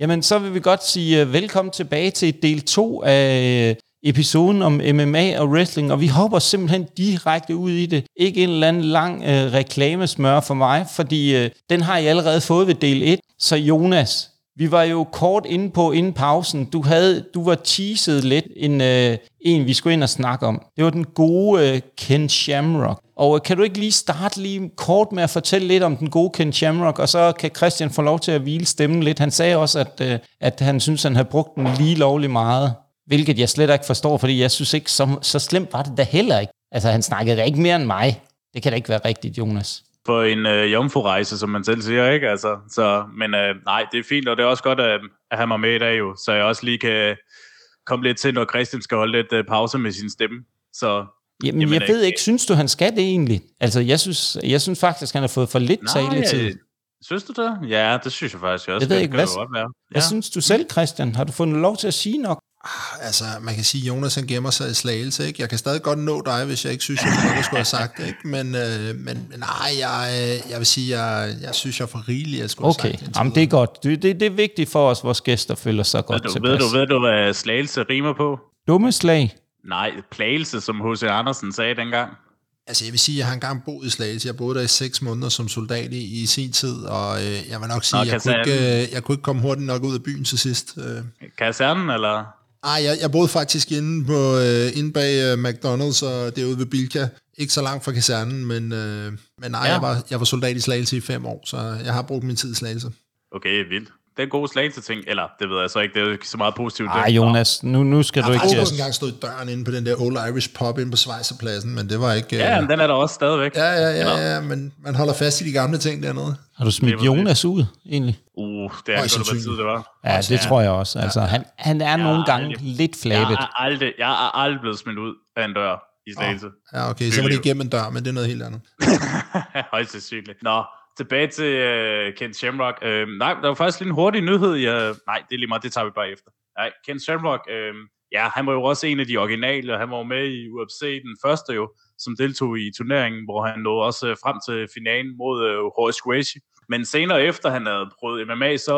Jamen, så vil vi godt sige øh, velkommen tilbage til del 2 af øh, episoden om MMA og wrestling, og vi hopper simpelthen direkte ud i det. Ikke en eller anden lang øh, reklamesmør for mig, fordi øh, den har I allerede fået ved del 1. Så Jonas, vi var jo kort inde på inden pausen. Du, havde, du var teaset lidt en, øh, en, vi skulle ind og snakke om. Det var den gode øh, Ken Shamrock. Og øh, kan du ikke lige starte lige kort med at fortælle lidt om den gode Ken Shamrock, og så kan Christian få lov til at hvile stemmen lidt. Han sagde også, at, øh, at han synes, han havde brugt den lige lovlig meget. Hvilket jeg slet ikke forstår, fordi jeg synes ikke, så, så slemt var det da heller ikke. Altså, han snakkede da ikke mere end mig. Det kan da ikke være rigtigt, Jonas. For en øh, jomfru-rejse, som man selv siger, ikke? Altså, så, men øh, nej, det er fint, og det er også godt at, at have mig med i dag, jo, så jeg også lige kan komme lidt til, når Christian skal holde lidt øh, pause med sin stemme. Så, jamen, jamen, jeg ved ikke, synes du, han skal det egentlig? Altså, jeg synes, jeg synes faktisk, han har fået for lidt taletid. Synes du det? Ja, det synes jeg faktisk også. Jeg ved ikke, hvad. Ja. hvad synes du selv, Christian? Har du fundet lov til at sige nok? Ah, altså, man kan sige, at Jonas han gemmer sig i slagelse, ikke? Jeg kan stadig godt nå dig, hvis jeg ikke synes, at jeg skulle have sagt det, ikke? Men, øh, men nej, jeg, jeg vil sige, jeg, jeg synes, jeg er for rigelig, at skulle okay. have sagt det. Okay, det er godt. Det, det, det er vigtigt for os, vores gæster føler sig godt ved du, Ved du, ved du, hvad slagelse rimer på? Dumme slag? Nej, plagelse, som H.C. Andersen sagde dengang. Altså jeg vil sige, at jeg har engang boet i Slagelse. Jeg boede der i seks måneder som soldat i, i sin tid, og øh, jeg vil nok sige, at jeg, kunne ikke, øh, jeg kunne ikke komme hurtigt nok ud af byen til sidst. Øh. Kasernen, eller? Ej, jeg, jeg boede faktisk inde, på, øh, inde bag øh, McDonald's, og derude ved Bilka. Ikke så langt fra kasernen, men, øh, men nej, ja. jeg, var, jeg var soldat i Slagelse i fem år, så jeg har brugt min tid i Slagelse. Okay, vildt. Det er en god slagelse ting, eller det ved jeg så ikke, det er jo ikke så meget positivt. Nej, Jonas, nu, nu skal jeg du ikke... Jeg har faktisk engang stået i døren inde på den der Old Irish Pub inde på Schweizerpladsen, men det var ikke... Ja, uh... men den er der også stadigvæk. Ja, ja, ja, ja, men man holder fast i de gamle ting dernede. Har du smidt Jonas ud, egentlig? Uh, det er godt, hvad tid det var. Ja, det ja. tror jeg også. Altså, han, han er nogle gange aldrig, lidt flabet. Jeg er, aldrig, jeg er aldrig blevet smidt ud af en dør i Slagelse. Ja, okay, så var det igennem en dør, men det er noget helt andet. Højst sandsynligt. Nå, tilbage til øh, uh, Ken Shamrock. Uh, nej, der var faktisk lige en hurtig nyhed. Jeg, øh, nej, det er lige meget, det tager vi bare efter. Nej, Ken Shamrock, uh, ja, han var jo også en af de originale, og han var med i UFC, den første jo, som deltog i turneringen, hvor han nåede også øh, frem til finalen mod uh, Horace Gracie. Men senere efter han havde prøvet MMA, så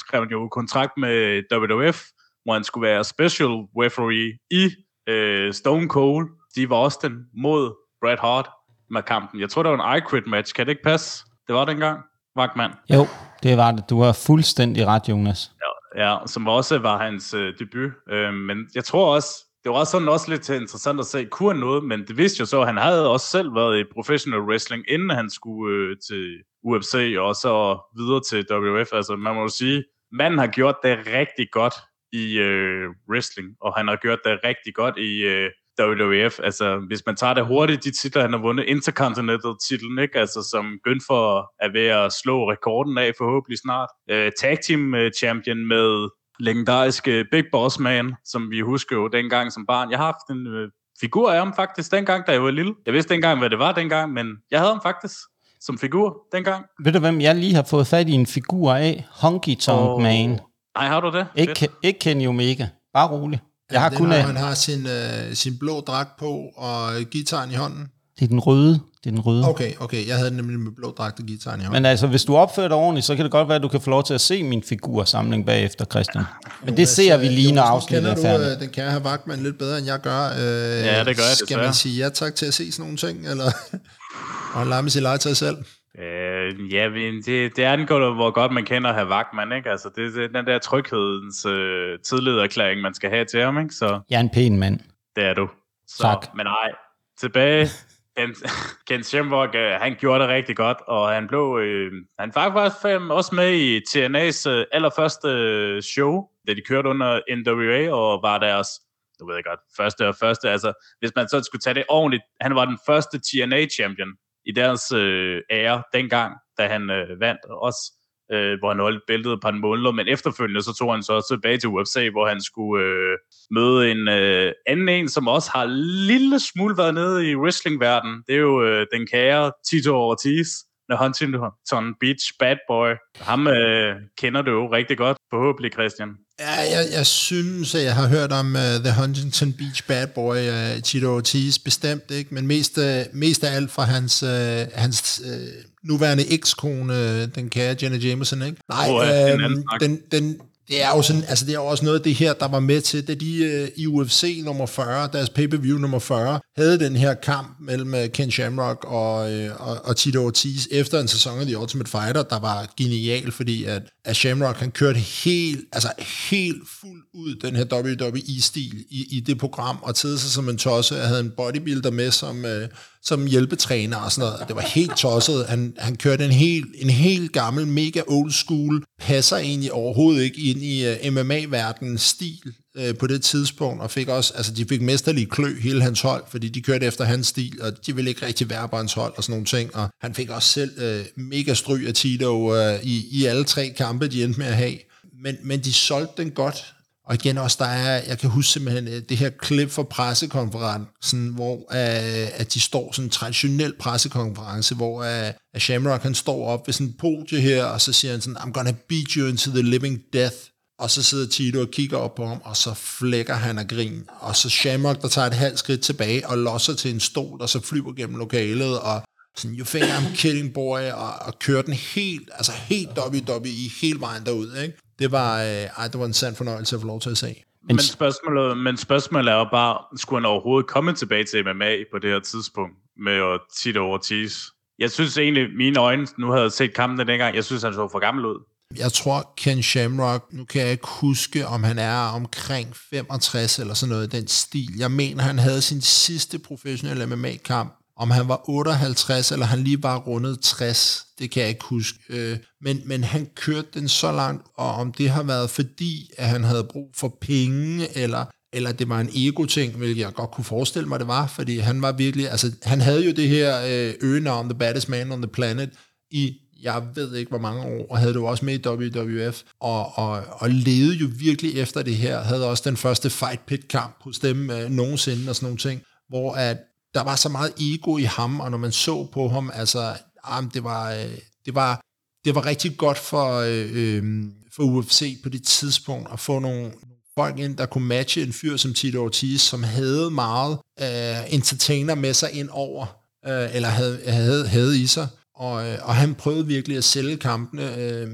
skrev han jo kontrakt med WWF, hvor han skulle være special referee i uh, Stone Cold. Steve var den mod Bret Hart med kampen. Jeg tror, det var en I Quit match. Kan det ikke passe? Det var dengang, Vagtmand. Jo, det var det. Du har fuldstændig ret, Jonas. Ja, ja som også var hans øh, debut. Øh, men jeg tror også, det var også sådan også lidt interessant at se, kunne noget, men det vidste jo så, at han havde også selv været i professional wrestling, inden han skulle øh, til UFC og så videre til WF. Altså man må jo sige, manden har gjort det rigtig godt i øh, wrestling, og han har gjort det rigtig godt i øh, WWF. Altså, hvis man tager det hurtigt, de titler, han har vundet, Intercontinental-titlen, ikke? Altså, som for er ved at slå rekorden af forhåbentlig snart. Uh, tag Team øh, Champion med legendariske Big Boss Man, som vi husker jo dengang som barn. Jeg har haft en uh, figur af ham faktisk dengang, da jeg var lille. Jeg vidste dengang, hvad det var dengang, men jeg havde ham faktisk som figur dengang. Ved du, hvem jeg lige har fået fat i en figur af? Honky Tonk oh. Man. Nej, har du det? Ikke, ikke Kenny Omega. Bare rolig. Jeg har kun, når han har sin, øh, sin blå dragt på og gitaren i hånden. Det er den røde. Det er den røde. Okay, okay. Jeg havde den nemlig med blå dragt og gitaren i hånden. Men altså, hvis du opfører dig ordentligt, så kan det godt være, at du kan få lov til at se min figursamling bagefter, Christian. Men det ser vi lige, når afsnittet er færdigt. Kender du den kære have Vagtman lidt bedre, end jeg gør? Øh, ja, det gør jeg, Skal man sige ja tak til at se sådan nogle ting, eller og lade mig sige legetøj selv? Øh, ja, det, det er den godt, hvor godt man kender her Vagtman, ikke? Altså, det er den der tryghedens øh, tidlederklæring, man skal have til ham, ikke? Så, jeg er en pæn mand. Det er du. Så, tak. Men nej, tilbage. Ken, Ken Shamrock, øh, han gjorde det rigtig godt, og han blev, øh, han var faktisk også med i TNA's øh, allerførste øh, show, da de kørte under NWA, og var deres, du ved jeg godt, første og første, altså, hvis man så skulle tage det ordentligt, han var den første TNA-champion, i deres øh, ære dengang, da han øh, vandt også, øh, hvor han holdt bæltet på par måned, men efterfølgende så tog han så også tilbage til UFC, hvor han skulle øh, møde en øh, anden en, som også har lille smule været nede i wrestlingverdenen. Det er jo øh, den kære Tito Ortiz, The Huntington Beach Bad Boy. Ham øh, kender du jo rigtig godt, forhåbentlig Christian. Ja, jeg, jeg synes, at jeg har hørt om uh, The Huntington Beach Bad Boy, uh, Tito Ortiz, bestemt ikke, men mest, uh, mest af alt fra hans, uh, hans uh, nuværende ekskone, den kære Jenna Jameson, ikke? Nej, oh, uh, den, den, det er jo sådan, altså det er jo også noget af det her, der var med til, da de øh, i UFC nummer 40, deres pay-per-view nummer 40, havde den her kamp mellem øh, Ken Shamrock og, øh, og, og Tito Ortiz efter en sæson af The Ultimate Fighter, der var genial, fordi at, at Shamrock han kørte helt, altså helt fuld ud den her WWE-stil i, i det program, og tede sig som en tosse. og havde en bodybuilder med som, Øh, som hjælpetræner og sådan noget. Det var helt tosset. Han, han kørte en helt, en helt gammel, mega old school, passer egentlig overhovedet ikke ind i øh, uh, MMA-verdenens stil uh, på det tidspunkt, og fik også, altså de fik mesterlig klø hele hans hold, fordi de kørte efter hans stil, og de ville ikke rigtig være på hans hold og sådan nogle ting, og han fik også selv uh, mega stryg af Tito uh, i, i alle tre kampe, de endte med at have. Men, men de solgte den godt, og igen også, der er, jeg kan huske simpelthen øh, det her klip fra pressekonferencen, hvor uh, at de står sådan en traditionel pressekonference, hvor uh, at Shamrock han står op ved sådan en podie her, og så siger han sådan, I'm gonna beat you into the living death. Og så sidder Tito og kigger op på ham, og så flækker han af grin. Og så Shamrock, der tager et halvt skridt tilbage og losser til en stol, og så flyver gennem lokalet, og sådan, you think I'm kidding boy, og, og kører den helt, altså helt WWE, hele vejen derud, ikke? det var, øh, ej, det var en sand fornøjelse at få lov til at se. Men spørgsmålet, men spørgsmålet er jo bare, skulle han overhovedet komme tilbage til MMA på det her tidspunkt med Tito Ortiz? Jeg synes egentlig, mine øjne, nu havde jeg set kampen dengang, jeg synes, han så for gammel ud. Jeg tror, Ken Shamrock, nu kan jeg ikke huske, om han er omkring 65 eller sådan noget den stil. Jeg mener, han havde sin sidste professionelle MMA-kamp om han var 58, eller han lige var rundet 60, det kan jeg ikke huske. Øh, men, men han kørte den så langt, og om det har været fordi, at han havde brug for penge, eller eller det var en ego-ting, hvilket jeg godt kunne forestille mig, det var, fordi han var virkelig, altså han havde jo det her øh, øgenavn, The Baddest Man on the Planet, i jeg ved ikke hvor mange år, og havde det jo også med i WWF, og, og, og levede jo virkelig efter det her, havde også den første Fight Pit-kamp hos dem øh, nogensinde og sådan nogle ting, hvor at der var så meget ego i ham, og når man så på ham, altså, ah, det var, øh, det var, det var rigtig godt for, øh, øh for UFC på det tidspunkt at få nogle, folk ind, der kunne matche en fyr som Tito Ortiz, som havde meget øh, entertainer med sig ind over, øh, eller havde, havde, havde i sig. Og, øh, og han prøvede virkelig at sælge kampene. Øh,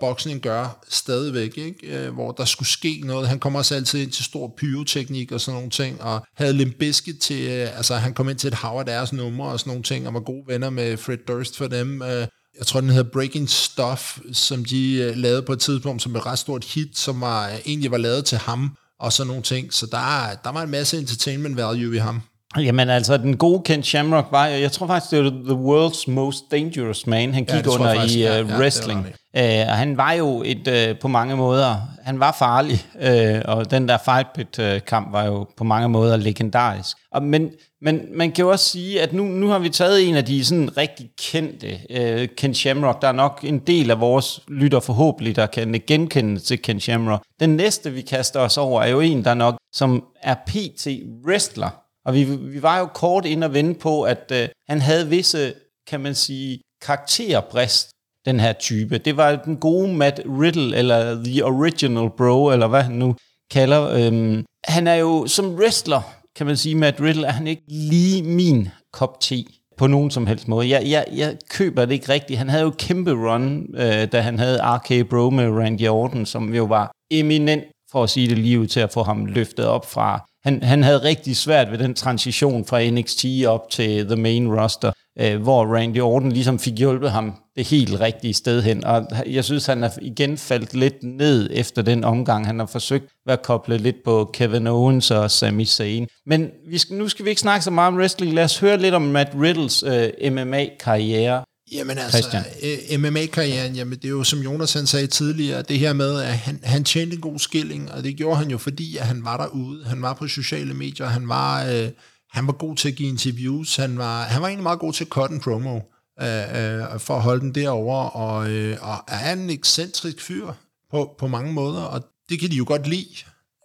boksning gør stadigvæk, ikke? Øh, hvor der skulle ske noget. Han kommer også altid ind til stor pyroteknik og sådan nogle ting, og havde Limp til, øh, altså han kom ind til et hav af deres numre og sådan nogle ting, og var gode venner med Fred Durst for dem. Øh, jeg tror, den hedder Breaking Stuff, som de øh, lavede på et tidspunkt, som et ret stort hit, som var, egentlig var lavet til ham, og sådan nogle ting. Så der, der var en masse entertainment value i ham. Jamen altså, den gode Ken Shamrock var, jeg tror faktisk, det var the world's most dangerous man, han gik ja, under faktisk, i uh, ja, wrestling. Øh, og han var jo et, øh, på mange måder, han var farlig, øh, og den der fight pit kamp var jo på mange måder legendarisk. Og, men, men man kan jo også sige, at nu, nu har vi taget en af de sådan rigtig kendte, øh, Ken Shamrock. Der er nok en del af vores lytter forhåbentlig, der kan genkende til Ken Shamrock. Den næste, vi kaster os over, er jo en, der nok, som er PT wrestler, og vi, vi var jo kort ind og vende på, at øh, han havde visse, kan man sige, karakterbrist, den her type. Det var den gode Matt Riddle, eller The Original Bro, eller hvad han nu kalder. Øhm, han er jo som wrestler, kan man sige, Matt Riddle, er han ikke lige min kop te på nogen som helst måde. Jeg, jeg, jeg køber det ikke rigtigt. Han havde jo kæmpe run, øh, da han havde RK Bro med Randy Orton, som jo var eminent, for at sige det lige ud, til at få ham løftet op fra han, han havde rigtig svært ved den transition fra NXT op til the main roster, øh, hvor Randy Orton ligesom fik hjulpet ham det helt rigtige sted hen. Og jeg synes, han er igen faldt lidt ned efter den omgang. Han har forsøgt at være koblet lidt på Kevin Owens og Sami Zayn. Men vi skal, nu skal vi ikke snakke så meget om wrestling. Lad os høre lidt om Matt Riddles øh, MMA-karriere. Jamen altså, øh, MMA-karrieren, jamen det er jo som Jonas han sagde tidligere, det her med, at han, han tjente en god skilling, og det gjorde han jo fordi, at han var derude, han var på sociale medier, han var, øh, han var god til at give interviews, han var, han var egentlig meget god til at cut en promo, øh, øh, for at holde den derover og, øh, og er en ekscentrisk fyr på, på mange måder, og det kan de jo godt lide,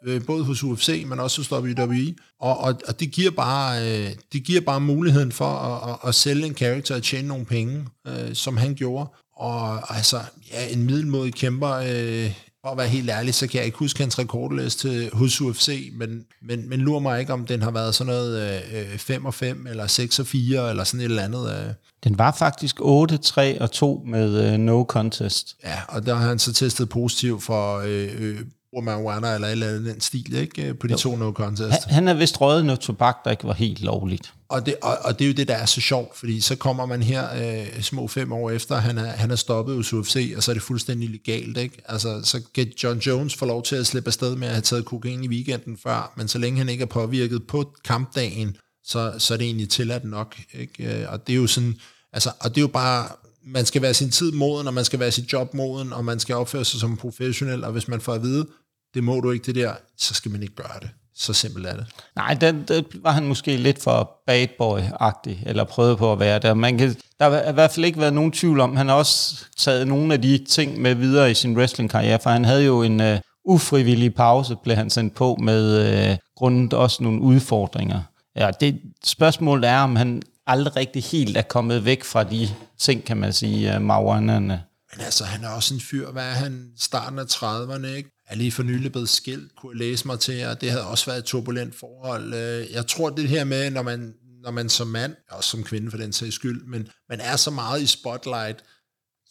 øh, både hos UFC, men også hos WWE. Og, og, og det, giver bare, øh, det giver bare muligheden for at, at, at sælge en karakter og tjene nogle penge, øh, som han gjorde. Og altså, ja, en middelmodig kæmper, øh, for at være helt ærlig, så kan jeg ikke huske hans rekordliste hos UFC, men, men, men lurer mig ikke, om den har været sådan noget øh, 5 og 5, eller 6 og 4, eller sådan et eller andet. Øh. Den var faktisk 8, 3 og 2 med øh, no contest. Ja, og der har han så testet positiv for øh, øh, marijuana eller et eller andet den stil, ikke? På de jo. to no contest. Han, han er vist røget noget tobak, der ikke var helt lovligt. Og det, og, og det er jo det, der er så sjovt, fordi så kommer man her øh, små fem år efter, han er, han er stoppet hos UFC, og så er det fuldstændig legalt, ikke? Altså, så kan John Jones få lov til at slippe afsted med at have taget kokain i weekenden før, men så længe han ikke er påvirket på kampdagen, så, så er det egentlig tilladt nok, ikke? Øh, og det er jo sådan, altså, og det er jo bare, man skal være sin tid moden, og man skal være sit job moden, og man skal opføre sig som professionel, og hvis man får at vide, det må du ikke det der, så skal man ikke gøre det. Så simpelt er det. Nej, den, den var han måske lidt for bad boy-agtig, eller prøvede på at være der. Man kan, der har i hvert fald ikke været nogen tvivl om, han har også taget nogle af de ting med videre i sin wrestling-karriere, for han havde jo en uh, ufrivillig pause, blev han sendt på med uh, grundet også nogle udfordringer. Ja, det spørgsmålet er, om han aldrig rigtig helt er kommet væk fra de ting, kan man sige, uh, marijuanerne. Men altså, han er også en fyr, hvad er han, starten af 30'erne, ikke? Er lige for nylig blevet skilt, kunne jeg læse mig til, og det havde også været et turbulent forhold. Øh, jeg tror, det her med, når man, når man som mand, og som kvinde for den sags skyld, men man er så meget i spotlight,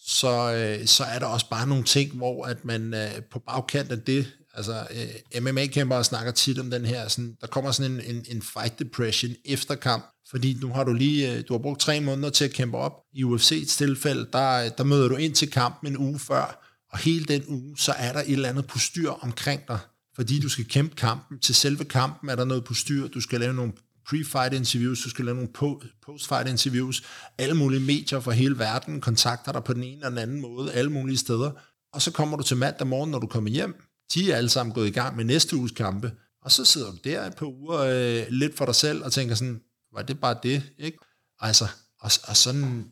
så, øh, så er der også bare nogle ting, hvor at man øh, på bagkant af det, altså MMA-kæmpere snakker tit om den her, sådan, der kommer sådan en, en, en fight depression efter kamp, fordi nu har du lige, du har brugt tre måneder til at kæmpe op. I UFC's tilfælde, der, der møder du ind til kampen en uge før, og hele den uge, så er der et eller andet postyr omkring dig, fordi du skal kæmpe kampen. Til selve kampen er der noget postyr, du skal lave nogle pre-fight interviews, du skal lave nogle post-fight interviews, alle mulige medier fra hele verden kontakter dig på den ene eller den anden måde, alle mulige steder, og så kommer du til mandag morgen, når du kommer hjem, de er alle sammen gået i gang med næste uges kampe, og så sidder du der et par uger øh, lidt for dig selv og tænker sådan, var det bare det, ikke? Altså, og, og sådan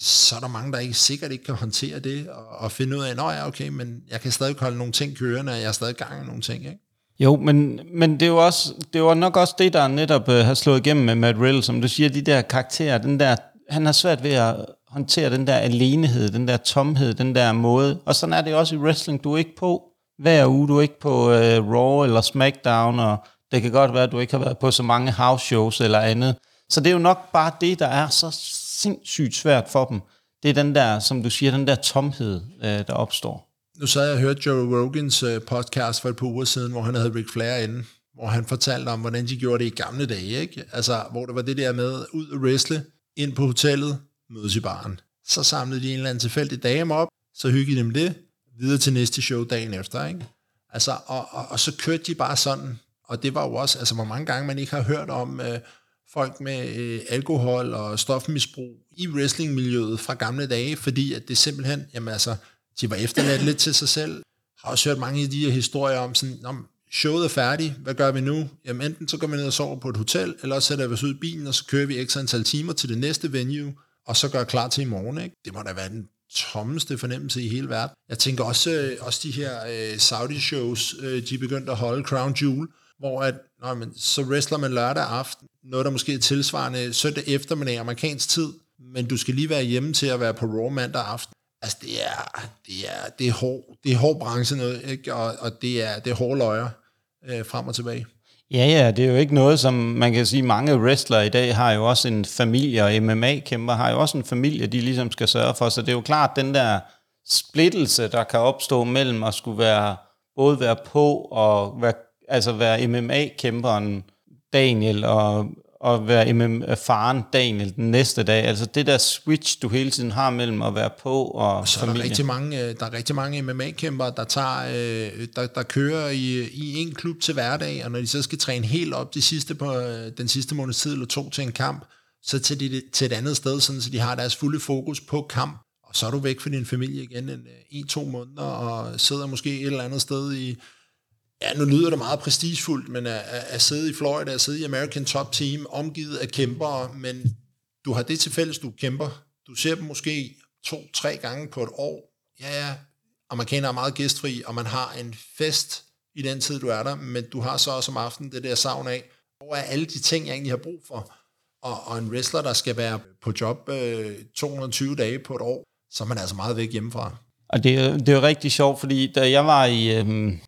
så er der mange, der ikke sikkert ikke kan håndtere det, og, og finde ud af, at ja, okay, men jeg kan stadig holde nogle ting kørende, og jeg er stadig gang i nogle ting, ikke? Jo, men, men det, er jo også, det var nok også det, der netop øh, har slået igennem med Matt Riddle, som du siger, de der karakterer, den der, han har svært ved at håndtere den der alenehed, den der tomhed, den der måde. Og sådan er det også i wrestling. Du er ikke på hver uge, du er ikke på øh, Raw eller SmackDown, og det kan godt være, at du ikke har været på så mange house shows eller andet. Så det er jo nok bare det, der er så sindssygt svært for dem. Det er den der, som du siger, den der tomhed, øh, der opstår. Nu sad jeg og hørte Joe Rogans øh, podcast for et par uger siden, hvor han havde Ric Flair inde, hvor han fortalte om, hvordan de gjorde det i gamle dage, ikke? Altså, hvor det var det der med, ud og wrestle, ind på hotellet, mødes i baren. Så samlede de en eller anden tilfældig dame op, så hyggede de dem det, videre til næste show dagen efter, ikke? Altså, og, og, og så kørte de bare sådan, og det var jo også, altså hvor mange gange man ikke har hørt om, øh, folk med øh, alkohol og stofmisbrug i wrestlingmiljøet fra gamle dage, fordi at det simpelthen, jamen altså, de var efterladt lidt til sig selv. Jeg har også hørt mange af de her historier om sådan, om showet er færdigt, hvad gør vi nu? Jamen enten så går vi ned og sover på et hotel, eller så sætter vi os ud i bilen, og så kører vi ekstra antal timer til det næste venue, og så gør klar til i morgen. Ikke? Det må da være den tommeste fornemmelse i hele verden. Jeg tænker også, øh, også de her øh, Saudi-shows, øh, de er begyndt at holde Crown Jewel, hvor at, nå, men, så wrestler man lørdag aften, noget der måske er tilsvarende søndag eftermiddag amerikansk tid, men du skal lige være hjemme til at være på Raw mandag aften. Altså, det er, det er, det er, hård, det er hård branche, noget, ikke? Og, og det er, det er hårde løjer øh, frem og tilbage. Ja, ja, det er jo ikke noget, som man kan sige, mange wrestlere i dag har jo også en familie, og MMA-kæmper har jo også en familie, de ligesom skal sørge for, så det er jo klart, den der splittelse, der kan opstå mellem at skulle være, både være på og være altså være MMA-kæmperen Daniel og, og være MMA-faren Daniel den næste dag. Altså det der switch, du hele tiden har mellem at være på og, og så familie. Er der, rigtig mange, øh, der er rigtig mange MMA-kæmpere, der, tager, øh, der, der kører i, i en klub til hverdag, og når de så skal træne helt op de sidste på, øh, den sidste måneds tid eller to til en kamp, så til, de, til et andet sted, sådan, så de har deres fulde fokus på kamp. Og så er du væk fra din familie igen en, en to måneder, og sidder måske et eller andet sted i, Ja, nu lyder det meget prestigefuldt, men at, at sidde i Florida, at sidde i American Top Team, omgivet af kæmpere, men du har det til fælles, du kæmper. Du ser dem måske to-tre gange på et år. Ja, ja, amerikanere er meget gæstfri, og man har en fest i den tid, du er der, men du har så også om aftenen det der savn af, hvor er alle de ting, jeg egentlig har brug for. Og, og en wrestler, der skal være på job øh, 220 dage på et år, så er man altså meget væk hjemmefra. Og det, er- det er jo rigtig sjovt, fordi da jeg var i øhm,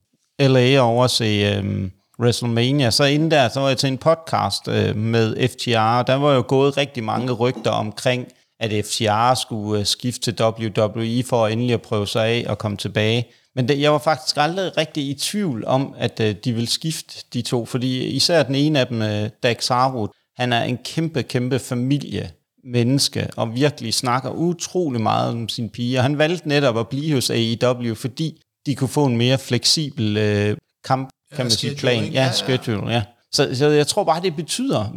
LA over at se øhm, WrestleMania, så inden der, så var jeg til en podcast øh, med FTR, og der var jo gået rigtig mange rygter omkring, at FTR skulle øh, skifte til WWE for endelig at prøve sig af og komme tilbage. Men det, jeg var faktisk aldrig rigtig i tvivl om, at øh, de ville skifte de to, fordi især den ene af dem, øh, Dax Harwood, han er en kæmpe, kæmpe familie menneske, og virkelig snakker utrolig meget om sin pige. Og han valgte netop at blive hos AEW, fordi de kunne få en mere fleksibel øh, kamp, kan Ja, man sige, plan. Ja, Ja, schedule, ja. Så, så jeg tror bare, det betyder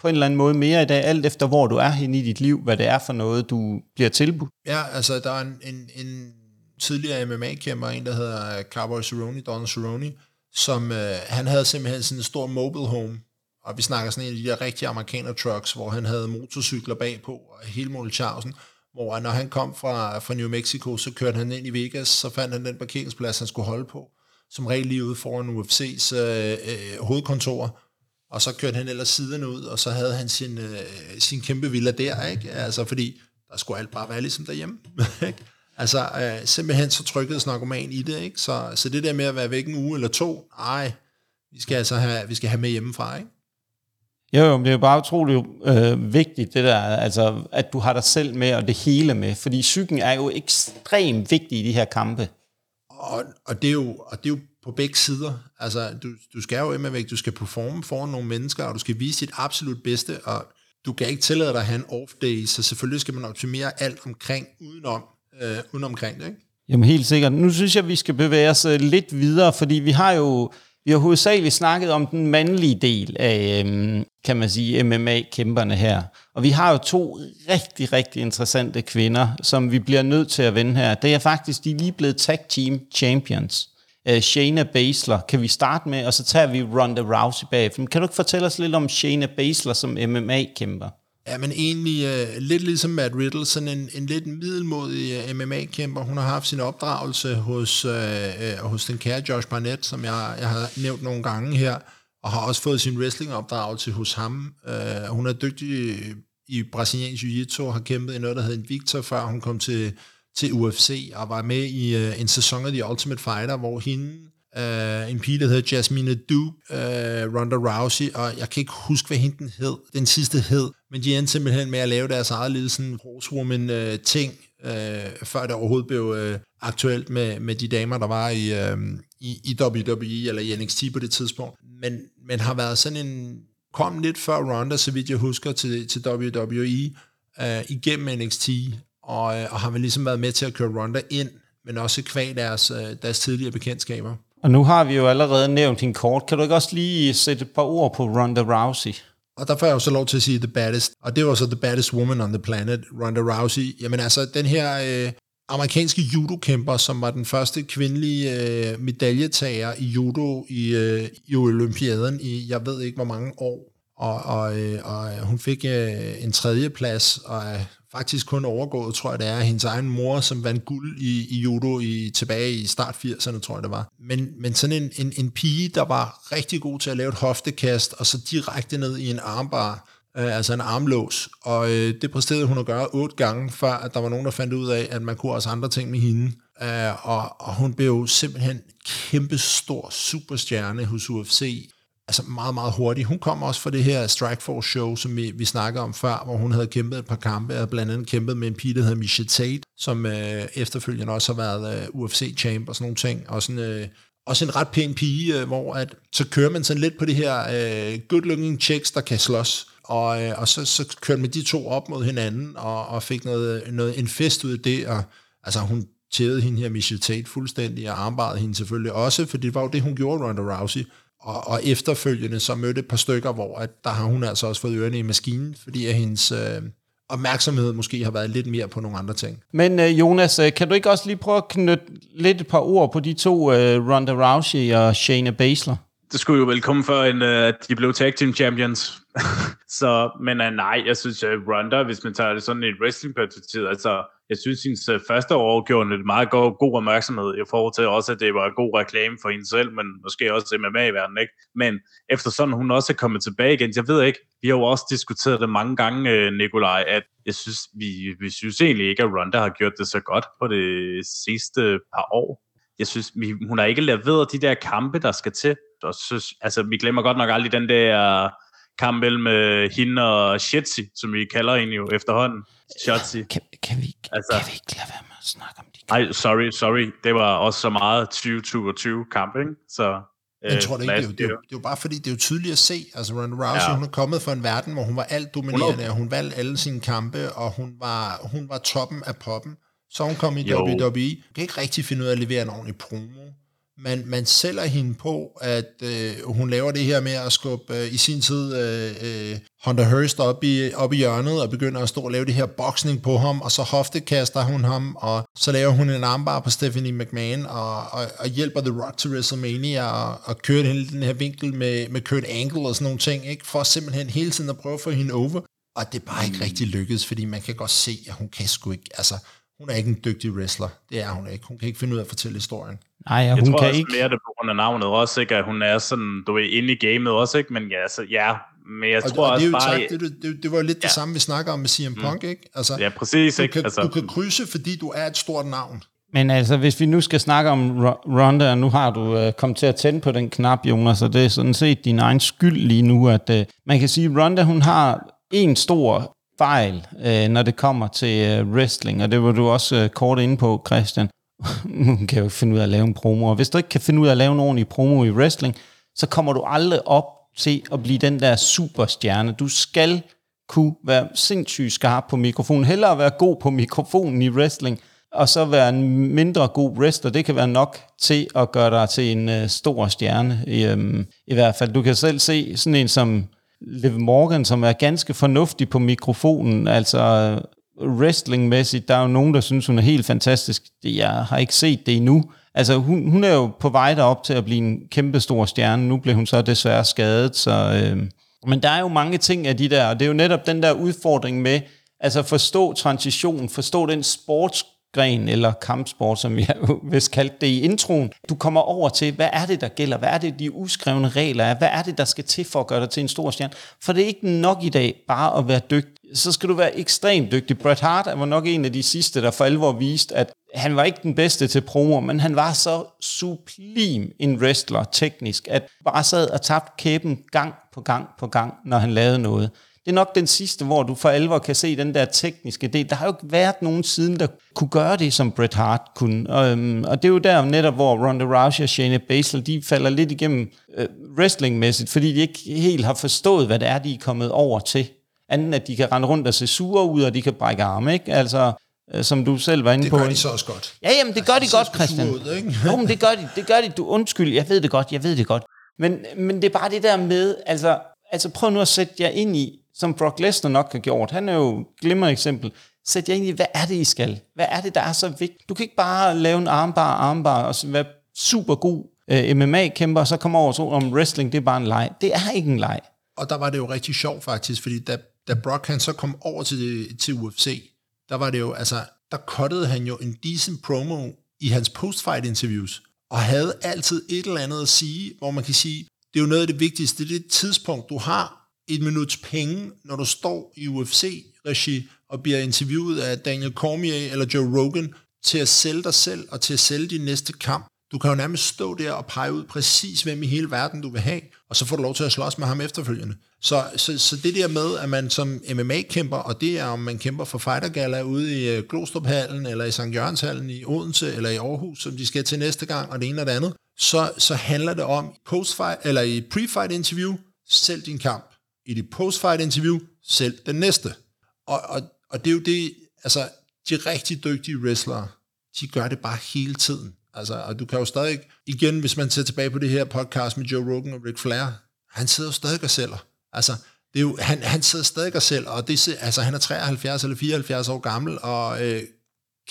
på en eller anden måde mere i dag, alt efter hvor du er henne i dit liv, hvad det er for noget, du bliver tilbudt. Ja, altså der er en, en, en tidligere MMA-kæmper, en der hedder Cowboy Cerrone, Donald Cerrone, som øh, han havde simpelthen sådan en stor mobile home, og vi snakker sådan en af de der rigtige amerikaner trucks, hvor han havde motorcykler bagpå, og hele Molchausen, hvor når han kom fra, fra New Mexico, så kørte han ind i Vegas, så fandt han den parkeringsplads, han skulle holde på, som regel lige ude foran UFC's øh, øh, hovedkontor, og så kørte han ellers siden ud, og så havde han sin, øh, sin kæmpe villa der, ikke? Altså, fordi der skulle alt bare være ligesom derhjemme, ikke? Altså, øh, simpelthen så trykkede narkoman i det, ikke? Så, så det der med at være væk en uge eller to, nej, vi skal altså have, vi skal have med hjemmefra, ikke? Jo, jo, men det er jo bare utroligt øh, vigtigt, det der, altså, at du har dig selv med, og det hele med, fordi psyken er jo ekstremt vigtig i de her kampe. Og, og, det er jo, og det er jo på begge sider. Altså, du, du skal jo immer væk, du skal performe foran nogle mennesker, og du skal vise dit absolut bedste, og du kan ikke tillade dig at have en off day, så selvfølgelig skal man optimere alt omkring, udenom, øh, udenomkring det, ikke? Jamen helt sikkert. Nu synes jeg, vi skal bevæge os øh, lidt videre, fordi vi har jo vi har hovedsageligt snakket om den mandlige del af, øhm, kan man sige, MMA-kæmperne her. Og vi har jo to rigtig, rigtig interessante kvinder, som vi bliver nødt til at vende her. Det er faktisk, de er lige blevet tag team champions. Øh, Shayna Baszler kan vi starte med, og så tager vi Ronda Rousey bagefter. Men Kan du ikke fortælle os lidt om Shayna Baszler som MMA-kæmper? Ja, men egentlig øh, lidt ligesom Matt Riddle, sådan en, en lidt middelmodig øh, MMA-kæmper. Hun har haft sin opdragelse hos, øh, øh, hos den kære Josh Barnett, som jeg, jeg har nævnt nogle gange her, og har også fået sin wrestling-opdragelse hos ham. Øh, hun er dygtig i brasiliansk jiu-jitsu, har kæmpet i noget, der hedder Invicta, før hun kom til, til UFC, og var med i øh, en sæson af The Ultimate Fighter, hvor hende Uh, en pige, der hedder Jasmine Du, uh, øh, Ronda Rousey, og jeg kan ikke huske, hvad hende den hed, den sidste hed, men de endte simpelthen med at lave deres eget lille sådan horsewoman-ting, øh, uh, før det overhovedet blev uh, aktuelt med, med de damer, der var i, uh, i, i WWE eller i NXT på det tidspunkt. Men, men har været sådan en, kom lidt før Ronda, så vidt jeg husker, til, til WWE uh, igennem NXT, og, uh, og har vel ligesom været med til at køre Ronda ind, men også kvæg deres, deres tidligere bekendtskaber. Og nu har vi jo allerede nævnt hende kort. Kan du ikke også lige sætte et par ord på Ronda Rousey? Og der får jeg jo så lov til at sige the baddest, og det var så the baddest woman on the planet, Ronda Rousey. Jamen altså, den her øh, amerikanske judokæmper, som var den første kvindelige øh, medaljetager i judo i, øh, i olympiaden i, jeg ved ikke hvor mange år. Og, og, øh, og hun fik øh, en tredje plads, og øh, faktisk kun overgået, tror jeg det er, hendes egen mor, som vandt guld i, i judo i, tilbage i start 80'erne, tror jeg det var. Men, men sådan en, en, en pige, der var rigtig god til at lave et hoftekast, og så direkte ned i en armbar, øh, altså en armlås. Og øh, det præsterede hun at gøre otte gange, før at der var nogen, der fandt ud af, at man kunne også andre ting med hende. Øh, og, og hun blev jo simpelthen kæmpestor superstjerne hos UFC altså meget, meget hurtigt. Hun kom også fra det her Strikeforce show, som vi, vi snakkede om før, hvor hun havde kæmpet et par kampe, og blandt andet kæmpet med en pige, der hedder Misha Tate, som øh, efterfølgende også har været øh, UFC-champ og sådan nogle ting, og sådan, øh, også en ret pæn pige, øh, hvor at, så kører man sådan lidt på det her øh, good-looking chicks, der kan slås, og, øh, og så, så kørte man de to op mod hinanden, og, og fik noget, noget, en fest ud af det, og altså hun tævede hende her Michelle Tate fuldstændig, og armbarede hende selvfølgelig også, for det var jo det, hun gjorde, Ronda Rousey. Og, og efterfølgende så mødte et par stykker, hvor at der har hun altså også fået ørerne i maskinen, fordi at hendes øh, opmærksomhed måske har været lidt mere på nogle andre ting. Men øh, Jonas, øh, kan du ikke også lige prøve at knytte lidt et par ord på de to, øh, Ronda Rousey og Shayna Baszler? Det skulle jo vel komme før, en, uh, at de blev tag team champions. så, men uh, nej, jeg synes, øh, at Ronda, hvis man tager det sådan i et wrestling-perspektiv, altså, jeg synes, hendes uh, første år gjorde en meget god, god opmærksomhed i forhold til også, at det var en god reklame for hende selv, men måske også MMA i verden, ikke? Men efter sådan, hun også er kommet tilbage igen, jeg ved ikke, vi har jo også diskuteret det mange gange, uh, Nikolaj, at jeg synes, vi, vi synes egentlig ikke, at Ronda har gjort det så godt på det sidste par år. Jeg synes, vi, hun har ikke leveret de der kampe, der skal til. Og synes, altså, vi glemmer godt nok aldrig den der kamp mellem uh, hende og Shitsi, som vi kalder hende jo efterhånden. Shotzi. Kan, kan, vi, altså, kan vi ikke lade være med at snakke om de kampe? Ej, sorry, sorry. Det var også så meget 2022 kamp, ikke? Så, jeg øh, tror det ikke, det er, jo, det, er jo, det er jo bare fordi, det er jo tydeligt at se, altså Ronda Rousey, ja. hun er kommet fra en verden, hvor hun var alt dominerende, og hun valgte alle sine kampe, og hun var, hun var toppen af poppen. Så hun kom i jo. WWE. Hun kan ikke rigtig finde ud af at levere en ordentlig promo man, man sælger hende på, at øh, hun laver det her med at skubbe øh, i sin tid øh, øh, Hunter Hurst op i, op i hjørnet og begynder at stå og lave det her boksning på ham, og så hoftekaster hun ham, og så laver hun en armbar på Stephanie McMahon og, og, og hjælper The Rock til WrestleMania og, og kører hele den her vinkel med, med Kurt Angle og sådan nogle ting, ikke? for simpelthen hele tiden at prøve at få hende over. Og det er bare ikke mm. rigtig lykkedes, fordi man kan godt se, at hun kan sgu ikke, altså hun er ikke en dygtig wrestler. Det er hun ikke. Hun kan ikke finde ud af at fortælle historien. Nej, ja, hun jeg tror kan også ikke. mere det på grund af navnet også, ikke? at hun er sådan, du er inde i gamet også, ikke? men ja, så, ja, men jeg og, tror og også det, bare... Tak, det, det, det, var jo lidt ja. det samme, vi snakker om med CM mm. Punk, ikke? Altså, ja, præcis. Du ikke? kan, altså, du kan krydse, fordi du er et stort navn. Men altså, hvis vi nu skal snakke om Ronda, og nu har du uh, kommet til at tænde på den knap, Jonas, så det er sådan set din egen skyld lige nu, at uh, man kan sige, at Ronda, hun har en stor fejl, øh, når det kommer til øh, wrestling, og det var du også øh, kort inde på, Christian. Hun kan jo finde ud af at lave en promo, og hvis du ikke kan finde ud af at lave en ordentlig promo i wrestling, så kommer du aldrig op til at blive den der superstjerne. Du skal kunne være sindssygt skarp på mikrofonen. Hellere være god på mikrofonen i wrestling, og så være en mindre god wrestler. Det kan være nok til at gøre dig til en øh, stor stjerne. I, øhm, I hvert fald, du kan selv se sådan en som Liv Morgan, som er ganske fornuftig på mikrofonen, altså wrestlingmæssigt, der er jo nogen, der synes, hun er helt fantastisk. Jeg har ikke set det endnu. Altså, hun, hun er jo på vej derop til at blive en kæmpe stor stjerne. Nu blev hun så desværre skadet, så... Øh, men der er jo mange ting af de der, og det er jo netop den der udfordring med, altså forstå transition, forstå den sports gren eller kampsport, som jeg vist kaldte det i introen. Du kommer over til, hvad er det, der gælder? Hvad er det, de uskrevne regler er? Hvad er det, der skal til for at gøre dig til en stor stjerne? For det er ikke nok i dag bare at være dygtig. Så skal du være ekstremt dygtig. Bret Hart var nok en af de sidste, der for alvor viste, at han var ikke den bedste til promo, men han var så sublim en wrestler teknisk, at bare sad og tabte kæben gang på gang på gang, når han lavede noget det er nok den sidste, hvor du for alvor kan se den der tekniske del. Der har jo ikke været nogen siden, der kunne gøre det, som Bret Hart kunne. Og, øhm, og det er jo der netop, hvor Ronda Rousey og Shayna Baszler, de falder lidt igennem øh, wrestlingmæssigt, fordi de ikke helt har forstået, hvad det er, de er kommet over til. Anden at de kan rende rundt og se sure ud, og de kan brække arme, ikke? Altså, øh, som du selv var inde det på. Det gør de så også godt. Ja, jamen det gør altså, de godt, Christian. Ud, ikke? jo, men det gør de, det gør de. Du undskyld, jeg ved det godt, jeg ved det godt. Men, men det er bare det der med, altså, altså prøv nu at sætte jer ind i, som Brock Lesnar nok har gjort. Han er jo et glimrende eksempel. Sæt jer ind i, hvad er det, I skal? Hvad er det, der er så vigtigt? Du kan ikke bare lave en armbar, armbar og være super god uh, øh, MMA-kæmper, og så komme over og tro, om wrestling det er bare en leg. Det er ikke en leg. Og der var det jo rigtig sjovt faktisk, fordi da, da Brock han så kom over til, til UFC, der var det jo, altså, der kottede han jo en decent promo i hans post-fight interviews, og havde altid et eller andet at sige, hvor man kan sige, det er jo noget af det vigtigste, det er det tidspunkt, du har et minuts penge, når du står i UFC-regi og bliver interviewet af Daniel Cormier eller Joe Rogan, til at sælge dig selv og til at sælge din næste kamp. Du kan jo nærmest stå der og pege ud præcis, hvem i hele verden du vil have, og så får du lov til at slås med ham efterfølgende. Så, så, så det der med, at man som MMA-kæmper, og det er om man kæmper for Fighter Gala ude i øh, Glostruphallen, eller i St. Jørgenshallen i Odense, eller i Aarhus, som de skal til næste gang, og det ene og det andet, så, så handler det om post-fight, eller i pre-fight interview, sælg din kamp i dit post-fight interview selv den næste. Og, og, og det er jo det, altså de rigtig dygtige wrestlere, de gør det bare hele tiden. Altså, og du kan jo stadig, igen, hvis man ser tilbage på det her podcast med Joe Rogan og Ric Flair, han sidder jo stadig og sælger. Altså, det er jo, han, han sidder stadig og sælger, og det, altså, han er 73 eller 74 år gammel, og øh,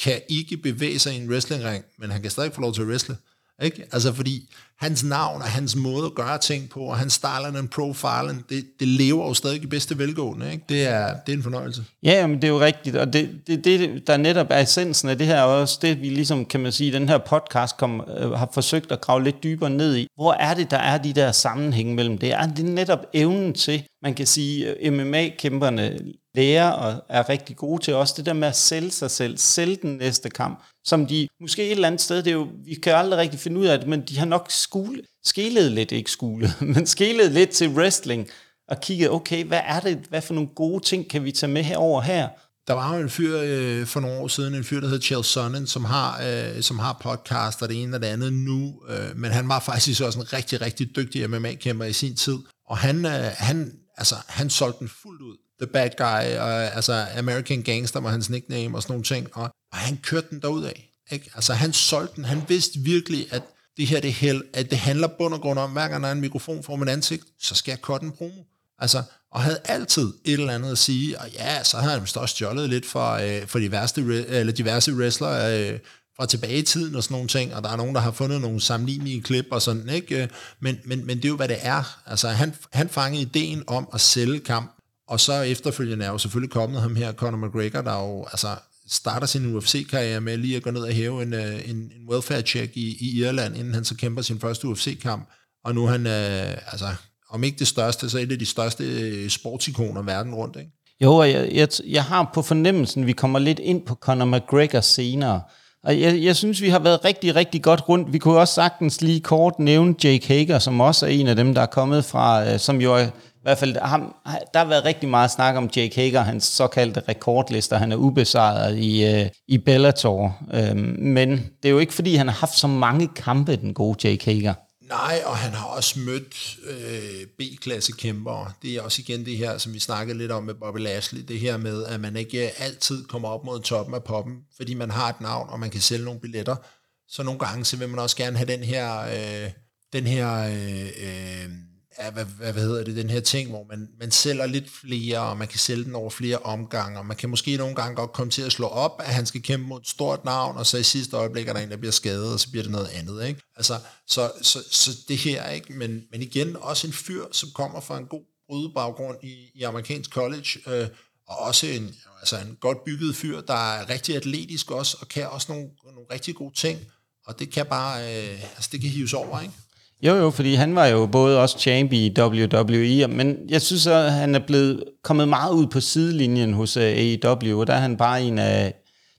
kan ikke bevæge sig i en wrestlingring, men han kan stadig få lov til at wrestle. Ikke? Altså fordi hans navn og hans måde at gøre ting på, og hans stylen and profilen, det, det lever jo stadig i bedste velgående. Ikke? Det, er, det er en fornøjelse. Ja, men det er jo rigtigt, og det, det, det der netop er essensen af det her, og også det vi ligesom, kan man sige, den her podcast kom, øh, har forsøgt at grave lidt dybere ned i. Hvor er det, der er de der sammenhæng mellem det? Er det netop evnen til, man kan sige, øh, MMA-kæmperne lærer og er rigtig gode til også det der med at sælge sig selv, sælge den næste kamp, som de måske et eller andet sted, det er jo, vi kan aldrig rigtig finde ud af det, men de har nok skule, skelet lidt, ikke skule, men skelet lidt til wrestling, og kigget, okay, hvad er det, hvad for nogle gode ting kan vi tage med herover her? Der var jo en fyr øh, for nogle år siden, en fyr, der hedder Charles Sonnen, som har, øh, som har podcast og det ene og det andet nu, øh, men han var faktisk også en rigtig, rigtig dygtig MMA-kæmper i sin tid, og han, øh, han, altså, han solgte den fuldt ud. The Bad Guy, og, altså American Gangster var hans nickname og sådan nogle ting, og, og han kørte den derudad. Ikke? Altså han solgte den, han vidste virkelig, at det her det held, at det handler bund og grund om, hver gang der er en mikrofon for mit ansigt, så skal jeg cutte en promo. Altså, og havde altid et eller andet at sige, og ja, så havde han vist også stjålet lidt for, øh, for de værste, eller diverse wrestlere øh, fra tilbage i tiden og sådan nogle ting, og der er nogen, der har fundet nogle sammenlignelige klip og sådan, ikke? Øh, men, men, men det er jo, hvad det er. Altså, han, han fangede ideen om at sælge kamp, og så efterfølgende er jo selvfølgelig kommet ham her, Conor McGregor, der jo altså, starter sin UFC-karriere med lige at gå ned og hæve en, øh, en, en welfare check i, i Irland, inden han så kæmper sin første UFC-kamp. Og nu er han, øh, altså, om ikke det største, så et af de største øh, sportsikoner verden rundt. Ikke? Jo, og jeg, jeg, jeg har på fornemmelsen, vi kommer lidt ind på Conor McGregor senere. Og jeg, jeg synes, vi har været rigtig, rigtig godt rundt. Vi kunne også sagtens lige kort nævne Jake Hager, som også er en af dem, der er kommet fra, øh, som jo er i hvert fald, ham, der har været rigtig meget snak om Jake Hager, hans såkaldte rekordlister. Han er ubesejret i, øh, i Bellator. Øhm, men det er jo ikke, fordi han har haft så mange kampe, den gode Jake Hager. Nej, og han har også mødt øh, B-klasse kæmpere. Det er også igen det her, som vi snakkede lidt om med Bobby Lashley, det her med, at man ikke øh, altid kommer op mod toppen af poppen, fordi man har et navn, og man kan sælge nogle billetter. Så nogle gange, så vil man også gerne have den her, øh, den her øh, øh, ja, hvad, hvad, hvad hedder det, den her ting, hvor man, man sælger lidt flere, og man kan sælge den over flere omgange, og man kan måske nogle gange godt komme til at slå op, at han skal kæmpe mod et stort navn, og så i sidste øjeblik er der en, der bliver skadet, og så bliver det noget andet, ikke? Altså, så, så, så det her, ikke? Men, men igen, også en fyr, som kommer fra en god brydebaggrund i, i amerikansk college, øh, og også en, altså en godt bygget fyr, der er rigtig atletisk også, og kan også nogle, nogle rigtig gode ting, og det kan bare, øh, altså det kan hives over, ikke? Jo, jo, fordi han var jo både også champ i WWE, men jeg synes, at han er blevet kommet meget ud på sidelinjen hos øh, uh, AEW, og der er han bare en af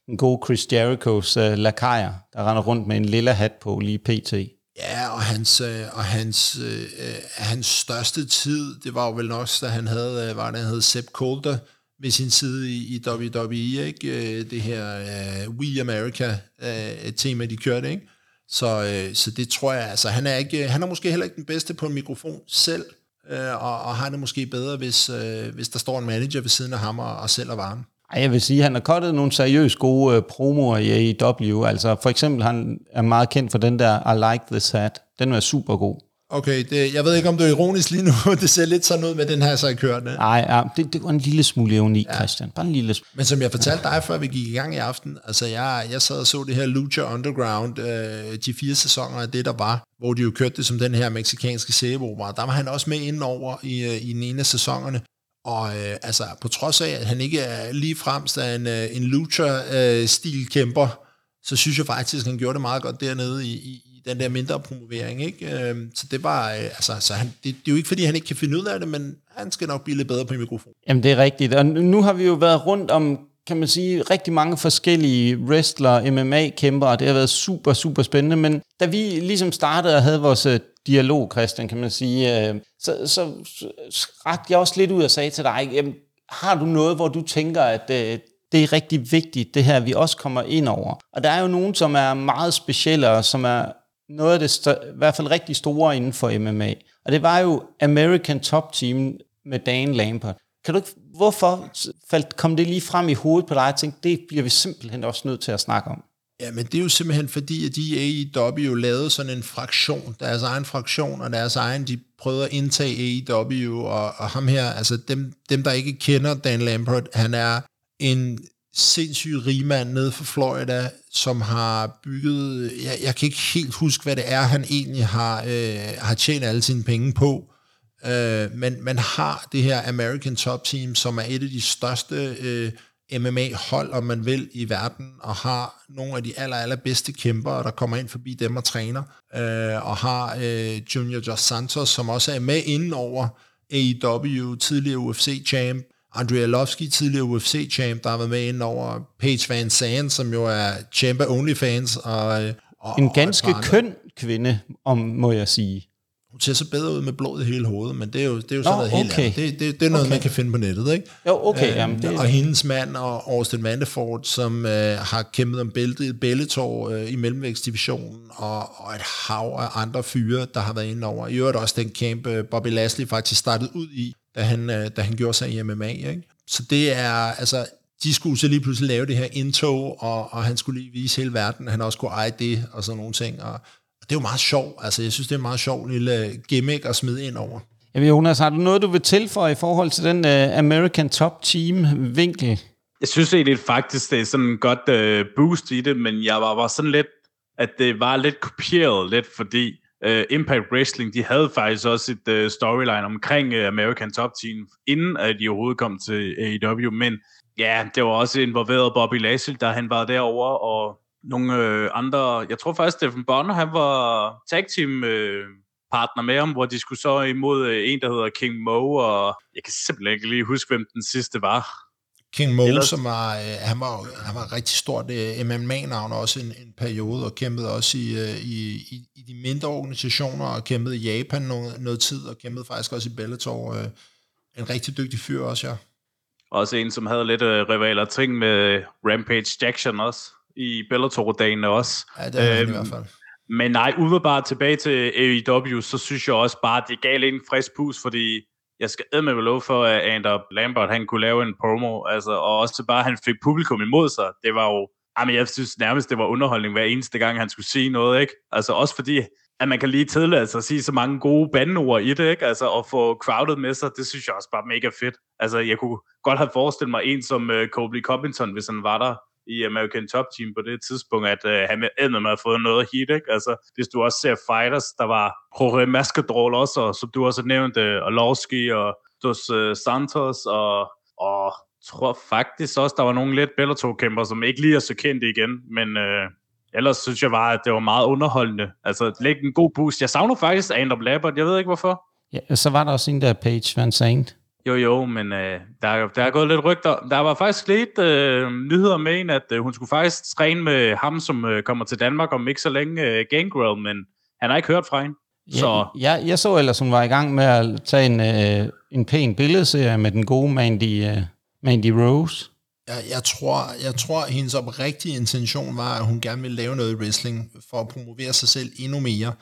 den gode Chris Jericho's uh, lakajer, der render rundt med en lille hat på lige pt. Ja, og hans, øh, og hans, øh, øh, hans største tid, det var jo vel nok, da han havde, var det, han hed Sepp Coulter med sin side i, i WWE, ikke? Det her uh, We America uh, tema, de kørte, ikke? Så, øh, så det tror jeg, altså han er, ikke, han er måske heller ikke den bedste på en mikrofon selv, øh, og, og har det måske bedre, hvis, øh, hvis der står en manager ved siden af ham og, og sælger varen. Ej, jeg vil sige, at han har kottet nogle seriøst gode øh, promoer i AEW. Altså for eksempel, han er meget kendt for den der I Like This Hat. Den er super god. Okay, det, jeg ved ikke, om du er ironisk lige nu. Det ser lidt sådan ud med den her, i kørende. Nej, ja, det, det var en lille smule ironi, ja. Christian. Bare en lille smule. Men som jeg fortalte dig, før vi gik i gang i aften, altså jeg, jeg sad og så det her Lucha Underground, øh, de fire sæsoner af det, der var, hvor de jo kørte det som den her meksikanske sæbeopera. Der var han også med ind over i, øh, i den ene af sæsonerne. Og øh, altså, på trods af, at han ikke er lige fremst af en, øh, en lucha-stil-kæmper, øh, så synes jeg faktisk, at han gjorde det meget godt dernede i, i, i den der mindre promovering. Ikke? Øh, så det var, øh, altså, så han, det, det, er jo ikke, fordi han ikke kan finde ud af det, men han skal nok blive lidt bedre på mikrofon. Jamen, det er rigtigt. Og nu har vi jo været rundt om, kan man sige, rigtig mange forskellige wrestler, MMA-kæmpere, det har været super, super spændende, men da vi ligesom startede og havde vores øh, dialog, Christian, kan man sige, øh, så, så, så rakte jeg også lidt ud og sagde til dig, jamen, har du noget, hvor du tænker, at øh, det er rigtig vigtigt, det her, vi også kommer ind over. Og der er jo nogen, som er meget specielle, og som er noget af det i hvert fald rigtig store inden for MMA. Og det var jo American Top Team med Dan Lampert. Kan du ikke, hvorfor faldt, kom det lige frem i hovedet på dig og tænkte, det bliver vi simpelthen også nødt til at snakke om? Ja, men det er jo simpelthen fordi, at de AEW lavede sådan en fraktion, deres egen fraktion, og deres egen, de prøvede at indtage AEW, og, og ham her, altså dem, dem, der ikke kender Dan Lambert, han er en sindssyg rigmand nede fra Florida, som har bygget, jeg, jeg kan ikke helt huske, hvad det er, han egentlig har, øh, har tjent alle sine penge på, øh, men man har det her American Top Team, som er et af de største øh, MMA-hold, om man vil, i verden, og har nogle af de aller, allerbedste kæmpere, der kommer ind forbi dem og træner, øh, og har øh, Junior Dos Santos, som også er med inden over AEW, tidligere UFC-champ, Andrea Lovski, tidligere UFC-champ, der har været med inden over Paige Van Zandt, som jo er champ af OnlyFans. Og, øh, og, en ganske og køn kvinde, om må jeg sige. Hun ser så bedre ud med blod i hele hovedet, men det er jo, det er jo sådan noget okay. helt andet. Det, det, det er noget, okay. man kan finde på nettet, ikke? Jo, okay. Øh, jamen, det... Og hendes mand, og Austin Mandefort, som øh, har kæmpet om bæltet Bellator øh, i mellemvægtsdivisionen, og, og et hav af andre fyre, der har været inde over. I øvrigt også den camp, øh, Bobby Lashley faktisk startede ud i, da han, øh, da han gjorde sig i MMA. Ikke? Så det er, altså, de skulle så lige pludselig lave det her indtog, og, og han skulle lige vise hele verden, at han også kunne eje det, og sådan nogle ting. Og, og det er jo meget sjovt. Altså, jeg synes, det er en meget sjov lille gimmick at smide ind over. Jamen, Jonas, har du noget, du vil tilføje i forhold til den uh, American Top Team vinkel? Jeg synes egentlig faktisk, det er sådan en godt uh, boost i det, men jeg var, var sådan lidt, at det var lidt kopieret lidt, fordi uh, Impact Wrestling, de havde faktisk også et uh, storyline omkring uh, American Top Team, inden at de overhovedet kom til AEW, men ja, det var også involveret Bobby Lashley, da han var derover og nogle øh, andre, jeg tror faktisk, Stephen Bonner, han var tag team øh, partner med ham, hvor de skulle så imod øh, en, der hedder King Mo, og jeg kan simpelthen ikke lige huske, hvem den sidste var. King Mo, Ellers... som var, øh, han var, han var rigtig stort øh, MMA-navn også en, en periode, og kæmpede også i, øh, i, i, i de mindre organisationer, og kæmpede i Japan noget, noget tid, og kæmpede faktisk også i Bellator. Øh, en rigtig dygtig fyr også, ja. Også en, som havde lidt øh, rivaler ting med Rampage Jackson også, i Bellator-dagene også. Ja, det er øhm, i hvert fald. Men nej, umiddelbart tilbage til AEW, så synes jeg også bare, at det gav lidt en frisk pus, fordi jeg skal med lov for, at Ander Lambert, han kunne lave en promo, altså, og også til bare, at han fik publikum imod sig. Det var jo, ah, jamen jeg synes nærmest, det var underholdning hver eneste gang, han skulle sige noget, ikke? Altså også fordi, at man kan lige tillade sig at sige så mange gode bandeord i det, ikke? Altså at få crowded med sig, det synes jeg også bare mega fedt. Altså jeg kunne godt have forestillet mig en som øh, uh, Colby Covington, hvis han var der, i American Top Team på det tidspunkt, at øh, han med med at få noget heat, ikke? Altså, hvis du også ser fighters, der var Jorge Mascadrol også, og som du også nævnte, nævnt, øh, Orlovski og Dos øh, Santos, og, og tror faktisk også, der var nogle lidt Bellator-kæmper, som ikke lige er så kendte igen, men øh, ellers synes jeg bare, at det var meget underholdende. Altså, læg en god boost. Jeg savner faktisk Andrew Lappert, jeg ved ikke hvorfor. Ja, så var der også en der Page Van Zandt. Jo, jo, men øh, der, der er gået lidt rygter. Der var faktisk lidt øh, nyheder med en, at øh, hun skulle faktisk træne med ham, som øh, kommer til Danmark om ikke så længe, øh, Gangrel, men han har ikke hørt fra hende. Så. Ja, jeg, jeg så ellers, hun var i gang med at tage en, øh, en pæn billedserie med den gode Mandy, øh, Mandy Rose. Jeg, jeg, tror, jeg tror, at hendes oprigtige intention var, at hun gerne ville lave noget i wrestling for at promovere sig selv endnu mere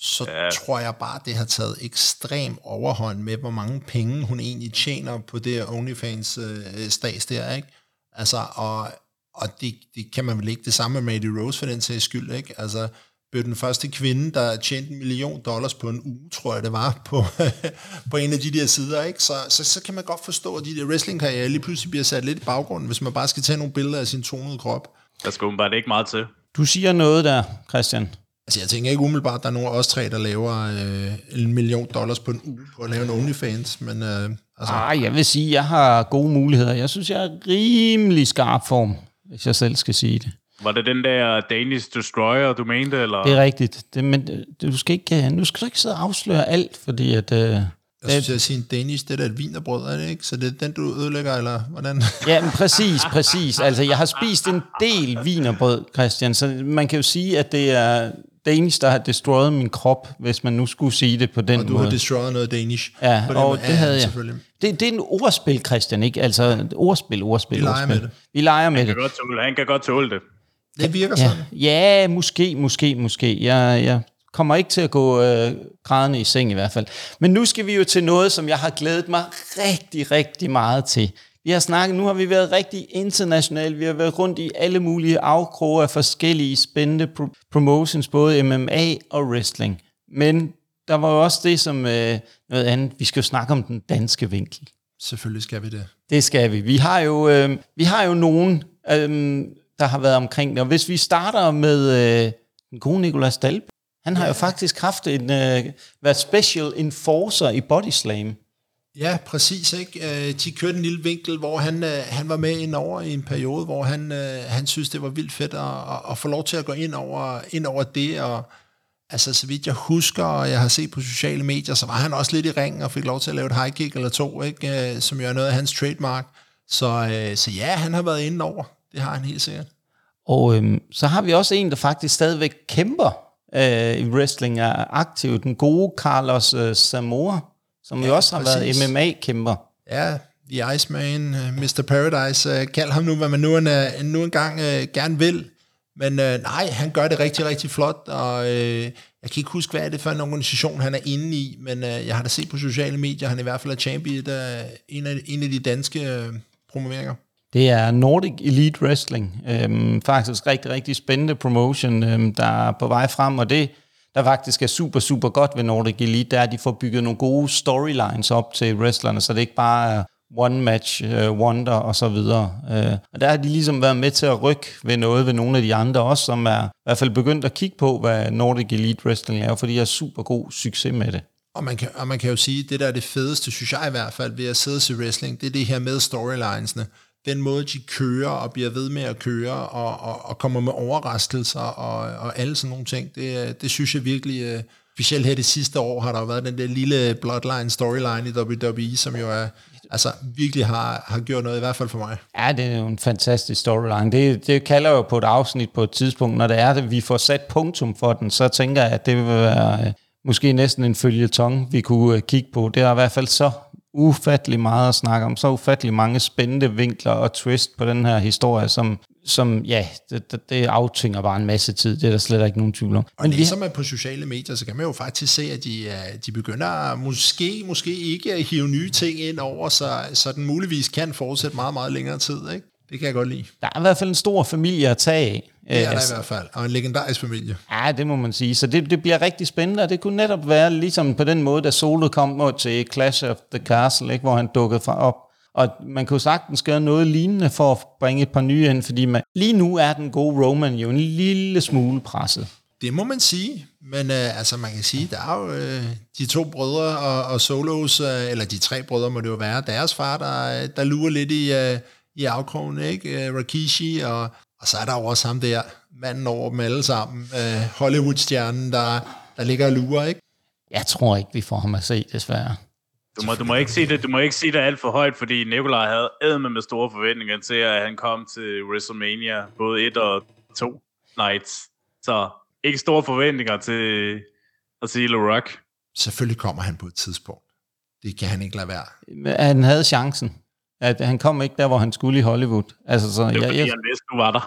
så ja. tror jeg bare, det har taget ekstrem overhånd med, hvor mange penge hun egentlig tjener på det OnlyFans øh, stats der, ikke? Altså, og, og det, det kan man vel ikke det samme med Maddie Rose for den sags skyld, ikke? Altså, blev den første kvinde, der tjente en million dollars på en uge, tror jeg det var, på, på en af de der sider, ikke? Så, så, så kan man godt forstå, at de der wrestlingkarriere lige pludselig bliver sat lidt i baggrunden, hvis man bare skal tage nogle billeder af sin tonede krop. Der skal bare ikke meget til. Du siger noget der, Christian. Altså, jeg tænker ikke umiddelbart, at der er nogen af os tre, der laver øh, en million dollars på en uge på at lave en OnlyFans, men... Øh, altså. Ej, jeg vil sige, at jeg har gode muligheder. Jeg synes, jeg er rimelig skarp form, hvis jeg selv skal sige det. Var det den der Danish Destroyer, du mente? Eller? Det er rigtigt. Det, men øh, du skal, ikke, nu skal du ikke sidde og afsløre alt, fordi at... Øh, jeg synes, jeg siger en Danish, det er et vinerbrød, er det ikke? Så det er den, du ødelægger, eller hvordan? Ja, men præcis, præcis. Altså, jeg har spist en del vinerbrød, Christian, så man kan jo sige, at det er, Danish, der har destroyed min krop, hvis man nu skulle sige det på den måde. Og du måde. har destroyed noget Danish. Ja, på og det, det havde jeg. Det, det er en ordspil, Christian, ikke? Altså, ordspil, ordspil, Vi leger ordspil. med det. Vi leger med han det. Kan godt tåle, han kan godt tåle det. Det virker ja, sådan. Ja, måske, måske, måske. Jeg, jeg kommer ikke til at gå øh, grædende i seng i hvert fald. Men nu skal vi jo til noget, som jeg har glædet mig rigtig, rigtig meget til. Vi har snakket, nu har vi været rigtig internationalt, vi har været rundt i alle mulige afkroge af forskellige spændende pro- promotions, både MMA og wrestling. Men der var jo også det som øh, noget andet, vi skal jo snakke om den danske vinkel. Selvfølgelig skal vi det. Det skal vi. Vi har jo, øh, vi har jo nogen, øh, der har været omkring det. Og hvis vi starter med øh, den gode Nicolas Dalby, han har ja. jo faktisk haft en, øh, været special enforcer i Body Slam. Ja, præcis. Ikke? Øh, de kørte en lille vinkel, hvor han, øh, han var med ind over i en periode, hvor han, øh, han synes, det var vildt fedt at, at, få lov til at gå ind over, ind over det. Og, altså, så vidt jeg husker, og jeg har set på sociale medier, så var han også lidt i ringen og fik lov til at lave et high kick eller to, ikke? som jo er noget af hans trademark. Så, så ja, han har været inde over. Det har han helt sikkert. Og øhm, så har vi også en, der faktisk stadigvæk kæmper øh, i wrestling, er aktiv. Den gode Carlos øh, Samoa som ja, jo også har præcis. været MMA-kæmper. Ja, The Iceman, uh, Mr. Paradise, uh, kald ham nu, hvad man nu, en, uh, nu engang uh, gerne vil. Men uh, nej, han gør det rigtig, rigtig flot, og uh, jeg kan ikke huske, hvad er det for en organisation, han er inde i, men uh, jeg har da set på sociale medier, han er i hvert fald er champion, uh, en, af, en af de danske uh, promoveringer. Det er Nordic Elite Wrestling. Øhm, faktisk rigtig, rigtig spændende promotion, øhm, der er på vej frem, og det der faktisk er super, super godt ved Nordic Elite, det er, at de får bygget nogle gode storylines op til wrestlerne, så det ikke bare er one match uh, wonder og så videre. Uh, og der har de ligesom været med til at rykke ved noget ved nogle af de andre også, som er i hvert fald begyndt at kigge på, hvad Nordic Elite Wrestling er, fordi de har super god succes med det. Og man, kan, og man kan jo sige, at det der er det fedeste, synes jeg i hvert fald, ved at sidde til wrestling, det er det her med storylinesne den måde, de kører og bliver ved med at køre og, og, og kommer med overraskelser og, og alle sådan nogle ting, det, det synes jeg virkelig, øh, specielt her det sidste år, har der jo været den der lille bloodline storyline i WWE, som jo er, altså virkelig har, har gjort noget, i hvert fald for mig. Ja, det er jo en fantastisk storyline. Det, det kalder jo på et afsnit på et tidspunkt, når det er at vi får sat punktum for den, så tænker jeg, at det vil være øh, måske næsten en følgetong, vi kunne øh, kigge på. Det er i hvert fald så ufattelig meget at snakke om, så ufattelig mange spændende vinkler og twist på den her historie, som, som ja, det, det, det aftvinger bare en masse tid, det er der slet ikke nogen tvivl om. Og Men ligesom man på sociale medier, så kan man jo faktisk se, at de, øh, de begynder måske, måske ikke at hive nye ting ind over, så, så den muligvis kan fortsætte meget, meget længere tid, ikke? Det kan jeg godt lide. Der er i hvert fald en stor familie at tage af. Det er der altså, i hvert fald, og en legendarisk familie. Ja, det må man sige. Så det, det bliver rigtig spændende, og det kunne netop være ligesom på den måde, da Solo kom til Clash of the Castle, ikke, hvor han dukkede fra op. Og man kunne sagtens gøre noget lignende for at bringe et par nye ind, fordi man, lige nu er den gode Roman jo en lille smule presset. Det må man sige, men øh, altså man kan sige, der er jo øh, de to brødre og, og Solos, øh, eller de tre brødre må det jo være, deres far, der, der lurer lidt i, øh, i afkrogen, ikke? Øh, Rakishi, og, og så er der jo også ham der, manden over dem alle sammen, øh, Hollywood-stjernen, der, der ligger og lurer, ikke? Jeg tror ikke, vi får ham at se, desværre. Du må, du må ikke sige det, du må ikke sige det alt for højt, fordi Nikolaj havde ædme med store forventninger til, at han kom til WrestleMania, både et og to nights. Så ikke store forventninger til at sige Le Rock. Selvfølgelig kommer han på et tidspunkt. Det kan han ikke lade være. Han havde chancen. At han kom ikke der, hvor han skulle i Hollywood. Altså, så, det var jeg, fordi, jeg, han vidste, du var der.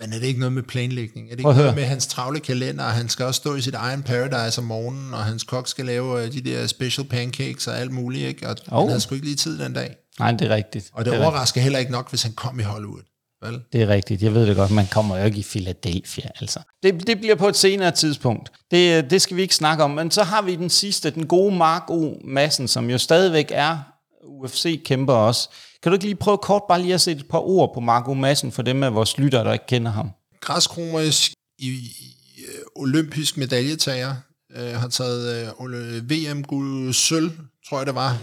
Men er det ikke noget med planlægning? Er det ikke noget med hans travle kalender? Han skal også stå i sit egen paradise om morgenen, og hans kok skal lave øh, de der special pancakes og alt muligt, ikke? Og oh. han havde sgu ikke lige tid den dag. Nej, det er rigtigt. Og det, det overrasker rigtigt. heller ikke nok, hvis han kom i Hollywood. Vel? Det er rigtigt, jeg ved det godt, man kommer jo ikke i Philadelphia, altså. Det, det bliver på et senere tidspunkt. Det, det skal vi ikke snakke om, men så har vi den sidste, den gode Mark O. Madsen, som jo stadigvæk er UFC-kæmper også. Kan du ikke lige prøve kort bare lige at sætte et par ord på Marco Madsen for dem af vores lyttere, der ikke kender ham? Græskromerisk i, i øh, olympisk medaljetager, øh, har taget øh, VM-guld sølv, tror jeg det var.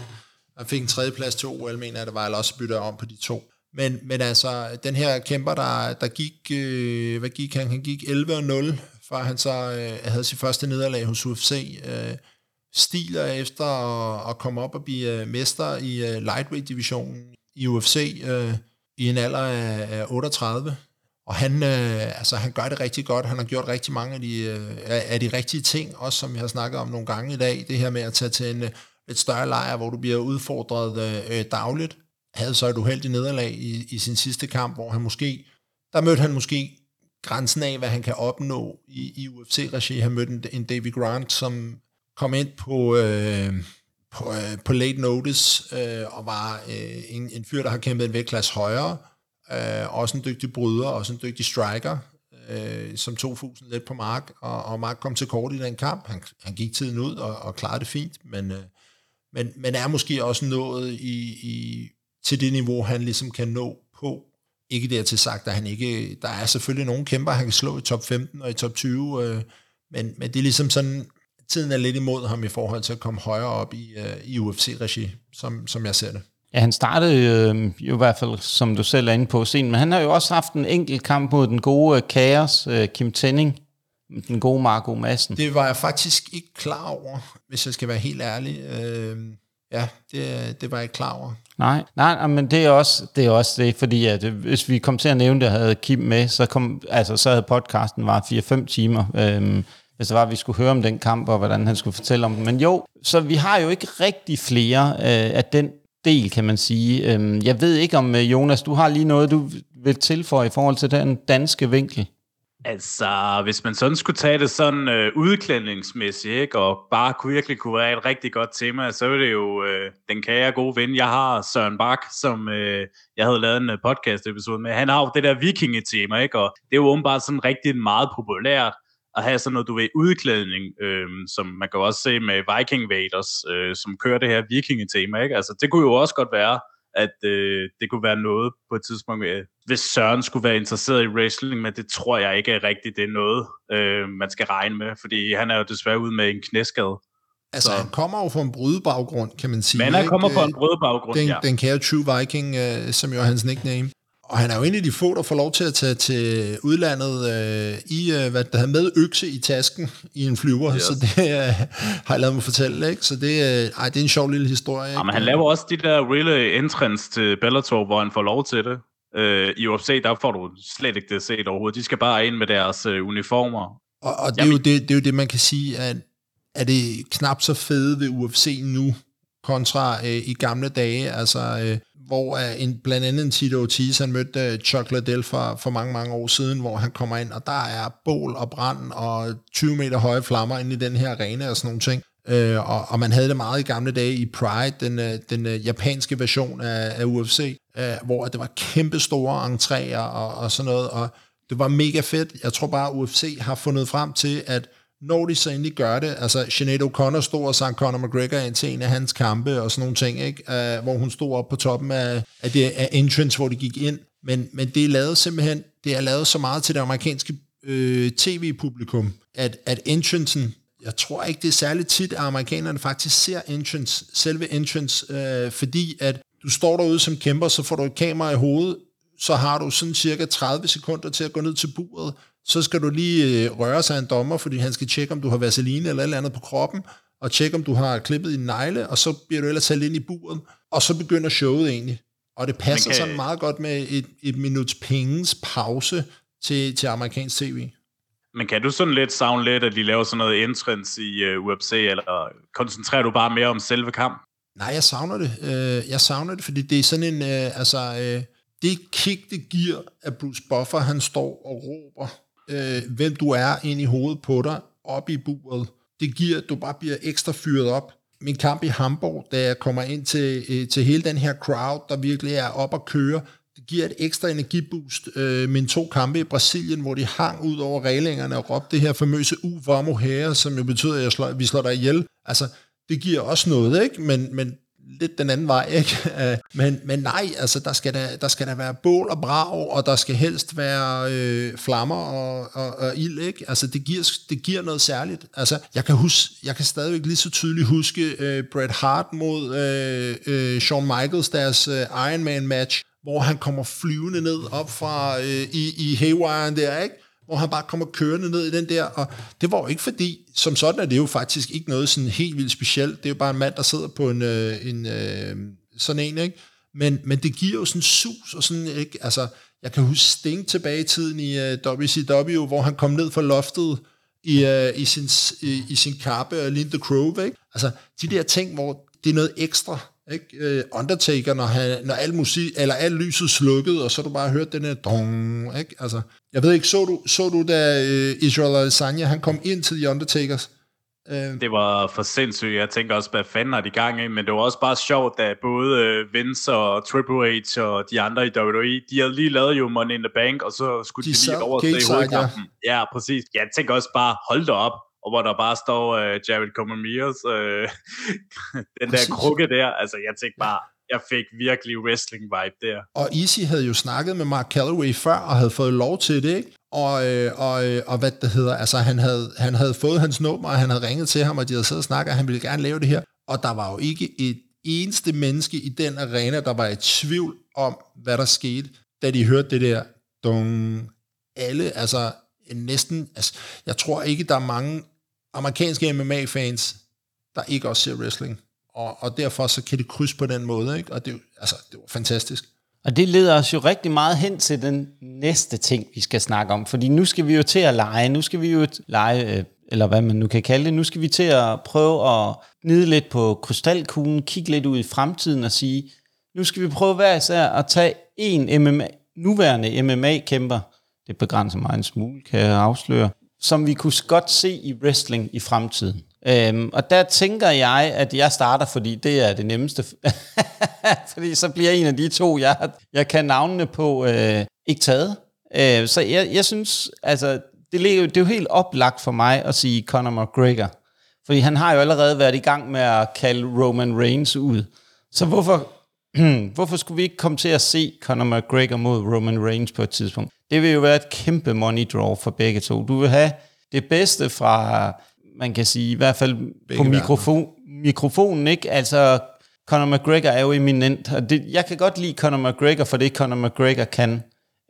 Han fik en tredjeplads til OL, mener jeg det var, eller også bytter om på de to. Men, men altså, den her kæmper, der, der gik, øh, hvad gik han? Han gik 11-0, før han så øh, havde sit første nederlag hos UFC. Øh, stiler efter at, at komme op og blive uh, mester i øh, uh, lightweight-divisionen i UFC uh, øh, i en alder af, af 38. Og han, uh, altså, han gør det rigtig godt. Han har gjort rigtig mange af de, uh, af de rigtige ting, også som jeg har snakket om nogle gange i dag. Det her med at tage til en uh, lidt større lejr, hvor du bliver udfordret uh, dagligt. Havde så et uheldigt nederlag i, i sin sidste kamp, hvor han måske, der mødte han måske grænsen af, hvad han kan opnå i, i UFC-regi. Han mødte en, en David Grant, som kom ind på, øh, på, øh, på late notice, øh, og var øh, en, en fyr, der har kæmpet en vægtklasse højere, øh, også en dygtig bryder, også en dygtig striker, øh, som tog fusen lidt på Mark, og, og Mark kom til kort i den kamp. Han, han gik tiden ud og, og klarede det fint, men, øh, men, men er måske også nået i, i til det niveau, han ligesom kan nå på. Ikke dertil sagt, at han ikke... Der er selvfølgelig nogle kæmper, han kan slå i top 15 og i top 20, øh, men, men det er ligesom sådan... Tiden er lidt imod ham i forhold til at komme højere op i, øh, i UFC-regi, som, som jeg ser det. Ja, han startede øh, jo i hvert fald, som du selv er inde på, scenen, men han har jo også haft en enkelt kamp mod den gode Chaos, øh, Kim Tenning, den gode Marco Madsen. Det var jeg faktisk ikke klar over, hvis jeg skal være helt ærlig. Øh, ja, det, det var jeg ikke klar over. Nej, nej, men det er også det, er også det fordi at øh, hvis vi kom til at nævne det, havde Kim med, så, kom, altså, så havde podcasten var 4-5 timer, øhm, hvis det var, at vi skulle høre om den kamp, og hvordan han skulle fortælle om den. Men jo, så vi har jo ikke rigtig flere øh, af den del, kan man sige. Øhm, jeg ved ikke om, øh, Jonas, du har lige noget, du vil tilføje i forhold til den danske vinkel. Altså, hvis man sådan skulle tage det sådan øh, udklædningsmæssigt, ikke, og bare kunne virkelig kunne være et rigtig godt tema, så er det jo øh, den kære gode ven, jeg har, Søren Bak, som øh, jeg havde lavet en øh, podcast-episode med. Han har jo det der vikingetema, ikke, og det er jo åbenbart sådan rigtig meget populært at have sådan noget, du ved, udklædning, øh, som man kan også se med Viking Vaders, øh, som kører det her vikingetema, ikke? Altså, det kunne jo også godt være, at øh, det kunne være noget på et tidspunkt, med, hvis Søren skulle være interesseret i wrestling, men det tror jeg ikke er rigtigt, det er noget, øh, man skal regne med, fordi han er jo desværre ude med en knæskade. Altså, så. han kommer jo fra en brydebaggrund, kan man sige. Men han kommer fra en brydebaggrund, den, ja. Den kære True Viking, øh, som jo er hans nickname. Og han er jo en af de få, der får lov til at tage til udlandet øh, i, øh, hvad der med økse i tasken i en flyver, yes. så det øh, har jeg lavet mig fortælle, ikke? Så det, øh, ej, det er en sjov lille historie. Ikke? men han laver også de der real entrance til Bellator, hvor han får lov til det. Øh, I UFC, der får du slet ikke det set overhovedet. De skal bare ind med deres øh, uniformer. Og, og det, er jo det, det er jo det, man kan sige, at er det knap så fede ved UFC nu, kontra øh, i gamle dage. Altså, øh, hvor uh, en, blandt andet en Tito Ortiz, han mødte uh, Chuck Liddell for, for mange, mange år siden, hvor han kommer ind, og der er bål og brand og 20 meter høje flammer inde i den her arena og sådan nogle ting. Uh, og, og man havde det meget i gamle dage i Pride, den, uh, den uh, japanske version af, af UFC, uh, hvor det var kæmpe store entréer og, og sådan noget, og det var mega fedt. Jeg tror bare, at UFC har fundet frem til, at når de så endelig gør det, altså Sinead O'Connor stod og sang Conor McGregor ind til en af hans kampe og sådan nogle ting, ikke? Uh, hvor hun stod op på toppen af, af, det, af entrance, hvor de gik ind, men, men det er lavet simpelthen, det er lavet så meget til det amerikanske øh, tv-publikum, at, at entrancen, jeg tror ikke, det er særligt tit, at amerikanerne faktisk ser entrance, selve entrance, øh, fordi at du står derude som kæmper, så får du et kamera i hovedet, så har du sådan cirka 30 sekunder til at gå ned til buret, så skal du lige øh, røre sig en dommer, fordi han skal tjekke, om du har vaseline eller et eller andet på kroppen, og tjekke, om du har klippet din negle, og så bliver du ellers sat ind i buret, og så begynder showet egentlig. Og det passer kan... sådan meget godt med et, et minuts penges pause til, til amerikansk tv. Men kan du sådan lidt savne lidt, at de laver sådan noget entrance i uh, øh, UFC, eller koncentrerer du bare mere om selve kamp? Nej, jeg savner det. Uh, jeg savner det, fordi det er sådan en, uh, altså, uh, det kick, det giver, at Bruce Buffer, han står og råber øh, hvem du er ind i hovedet på dig, op i buret. Det giver, at du bare bliver ekstra fyret op. Min kamp i Hamburg, da jeg kommer ind til, øh, til hele den her crowd, der virkelig er op at køre, det giver et ekstra energiboost. Øh, mine to kampe i Brasilien, hvor de hang ud over reglingerne og råbte det her famøse U vamos her, som jo betyder, at jeg slår, vi slår dig ihjel. Altså, det giver også noget, ikke? Men, men lidt den anden vej, ikke? Øh, men, men nej, altså der skal der, der skal der være bål og brag, og der skal helst være øh, flammer og, og, og ild, ikke? Altså det giver, det giver noget særligt. Altså jeg kan huske, jeg kan stadigvæk lige så tydeligt huske øh, Bret Hart mod øh, øh, Shawn Michaels, deres øh, Ironman match, hvor han kommer flyvende ned op fra øh, i, i Haywire der, ikke? Hvor han bare kommer kørende ned i den der, og det var jo ikke fordi, som sådan er det jo faktisk ikke noget sådan helt vildt specielt, det er jo bare en mand, der sidder på en, øh, en øh, sådan en, ikke? Men, men det giver jo sådan sus, og sådan, ikke? Altså, jeg kan huske Sting tilbage i tiden i uh, øh, WCW, hvor han kom ned fra loftet i, uh, i, sin, i, i sin kappe og lignede The Crow, ikke? Altså, de der ting, hvor det er noget ekstra, ikke? Uh, Undertaker, når, han, når al musik, eller al lyset slukket, og så du bare hørt den her dong, ikke? Altså, jeg ved ikke, så du, så du da uh, Israel Adesanya, han kom ind til The Undertakers? Uh, det var for sindssygt. Jeg tænker også, hvad fanden har de gang i? Men det var også bare sjovt, da både Vince og Triple H og de andre i WWE, de havde lige lavet jo Money in the Bank, og så skulle de, de lige over til hovedkampen. Ja. ja, præcis. Jeg tænker også bare, hold da op, og hvor der bare står uh, Jared Comermiers, uh, den der krukke der. Altså, jeg tænkte bare, jeg fik virkelig wrestling-vibe der. Og Easy havde jo snakket med Mark Calloway før, og havde fået lov til det, ikke? Og, øh, og, øh, og hvad det hedder, altså han havde, han havde fået hans nummer, og han havde ringet til ham, og de havde siddet og snakket, og han ville gerne lave det her. Og der var jo ikke et eneste menneske i den arena, der var i tvivl om, hvad der skete, da de hørte det der dong. Alle, altså næsten, altså, jeg tror ikke, der er mange amerikanske MMA-fans, der ikke også ser wrestling. Og, og derfor så kan det krydse på den måde, ikke? og det, altså, det var fantastisk. Og det leder os jo rigtig meget hen til den næste ting, vi skal snakke om. Fordi nu skal vi jo til at lege. Nu skal vi jo lege, øh, eller hvad man nu kan kalde det. Nu skal vi til at prøve at nide lidt på krystalkuglen, kigge lidt ud i fremtiden og sige, nu skal vi prøve hver især at tage en MMA, nuværende MMA-kæmper, det begrænser mig en smule, kan jeg afsløre, som vi kunne godt se i wrestling i fremtiden. Øhm, og der tænker jeg, at jeg starter, fordi det er det nemmeste. fordi så bliver en af de to, jeg, jeg kan navnene på, øh, ikke taget. Øh, så jeg, jeg synes, altså, det, ligger, det er jo helt oplagt for mig at sige Conor McGregor. Fordi han har jo allerede været i gang med at kalde Roman Reigns ud. Så hvorfor, hvorfor skulle vi ikke komme til at se Conor McGregor mod Roman Reigns på et tidspunkt? Det vil jo være et kæmpe money draw for begge to. Du vil have det bedste fra, man kan sige, i hvert fald begge på mikrofon, mikrofonen, ikke? Altså, Conor McGregor er jo eminent, og det, jeg kan godt lide Conor McGregor for det, Conor McGregor kan.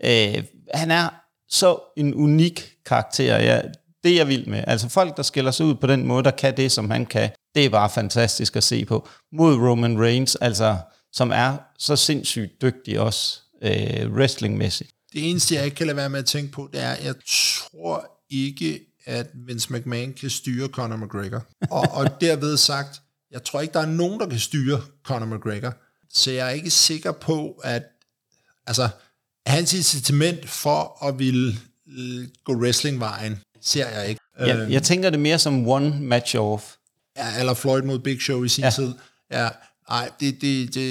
Øh, han er så en unik karakter. Ja, det er jeg vild med. Altså folk, der skiller sig ud på den måde, der kan det, som han kan, det er bare fantastisk at se på. Mod Roman Reigns, altså, som er så sindssygt dygtig også, øh, wrestlingmæssigt. Det eneste, jeg ikke kan lade være med at tænke på, det er, at jeg tror ikke, at Vince McMahon kan styre Conor McGregor. Og, og derved sagt, jeg tror ikke, der er nogen, der kan styre Conor McGregor. Så jeg er ikke sikker på, at altså, hans incitament for at ville øh, gå wrestlingvejen, ser jeg ikke. Ja, øhm, jeg tænker det mere som one match off. Ja, eller Floyd mod Big Show i sin ja. tid. Ja, nej, det, det, det,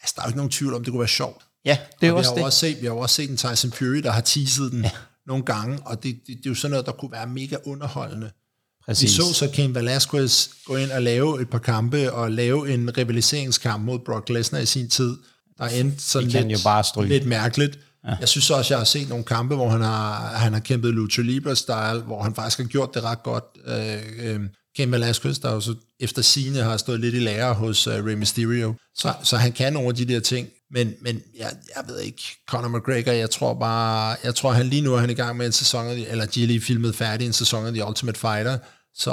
altså, der er jo ikke nogen tvivl om, det kunne være sjovt. Ja, det er og også vi har det. Også set, vi har også set en Tyson Fury, der har teaset den ja. nogle gange, og det, det, det er jo sådan noget, der kunne være mega underholdende. Præcis. Vi så så Ken Velasquez gå ind og lave et par kampe, og lave en rivaliseringskamp mod Brock Lesnar i sin tid, der endte sådan lidt, jo bare lidt mærkeligt. Ja. Jeg synes også, jeg har set nogle kampe, hvor han har, han har kæmpet Lucha Libre-style, hvor han faktisk har gjort det ret godt. Øh, øh, Ken Velasquez, der jo så efter sine har stået lidt i lære hos uh, Rey Mysterio. Så, så han kan af de der ting. Men, men jeg, jeg ved ikke, Conor McGregor, jeg tror bare, jeg tror han lige nu er han i gang med en sæson, eller de er lige filmet færdig en sæson af The Ultimate Fighter, så,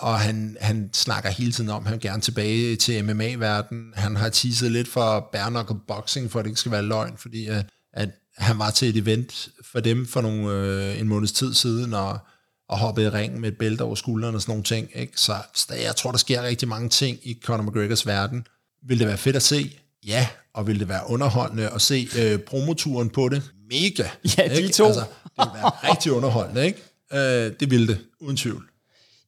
og han, han snakker hele tiden om, at han gerne tilbage til MMA-verdenen. Han har teaset lidt for bare boxing, for at det ikke skal være løgn, fordi at, at han var til et event for dem for nogle, øh, en måneds tid siden, og, og hoppede i ringen med et bælte over skulderen og sådan nogle ting. Ikke? Så, så jeg tror, der sker rigtig mange ting i Conor McGregors verden. Vil det være fedt at se? Ja. Og vil det være underholdende at se øh, promoturen på det? Mega. Ja, de ikke? to. Altså, det vil være rigtig underholdende, ikke? Øh, det vil det, uden tvivl.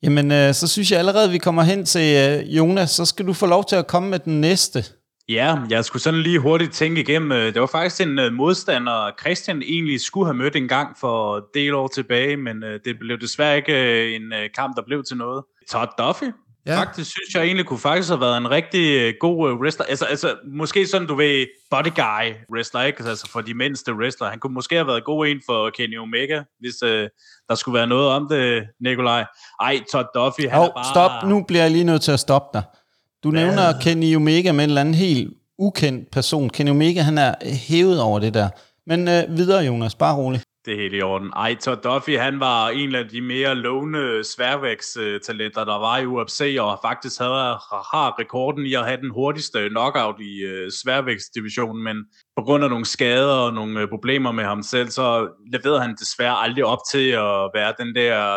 Jamen, øh, så synes jeg allerede, at vi kommer hen til øh, Jonas. Så skal du få lov til at komme med den næste. Ja, jeg skulle sådan lige hurtigt tænke igennem. Øh, det var faktisk en uh, modstander, Christian egentlig skulle have mødt en gang for del år tilbage, men uh, det blev desværre ikke en kamp, der blev til noget. Todd Duffy, Ja. Faktisk synes jeg egentlig kunne faktisk have været en rigtig god wrestler. Altså, altså måske sådan, du ved, body guy wrestler, ikke? Altså for de mindste wrestler. Han kunne måske have været god en for Kenny Omega, hvis uh, der skulle være noget om det, Nikolaj. Ej, Todd Duffy, han oh, er bare... stop. Nu bliver jeg lige nødt til at stoppe dig. Du nævner ja. Kenny Omega med en eller anden helt ukendt person. Kenny Omega, han er hævet over det der. Men øh, videre, Jonas. Bare rolig. Det er helt i orden. Ej, Todd Duffy, han var en af de mere lovende sværvægtstalenter, der var i UFC, og faktisk havde, har rekorden i at have den hurtigste knockout i uh, sværvægtsdivisionen, men på grund af nogle skader og nogle uh, problemer med ham selv, så leverede han desværre aldrig op til at være den der,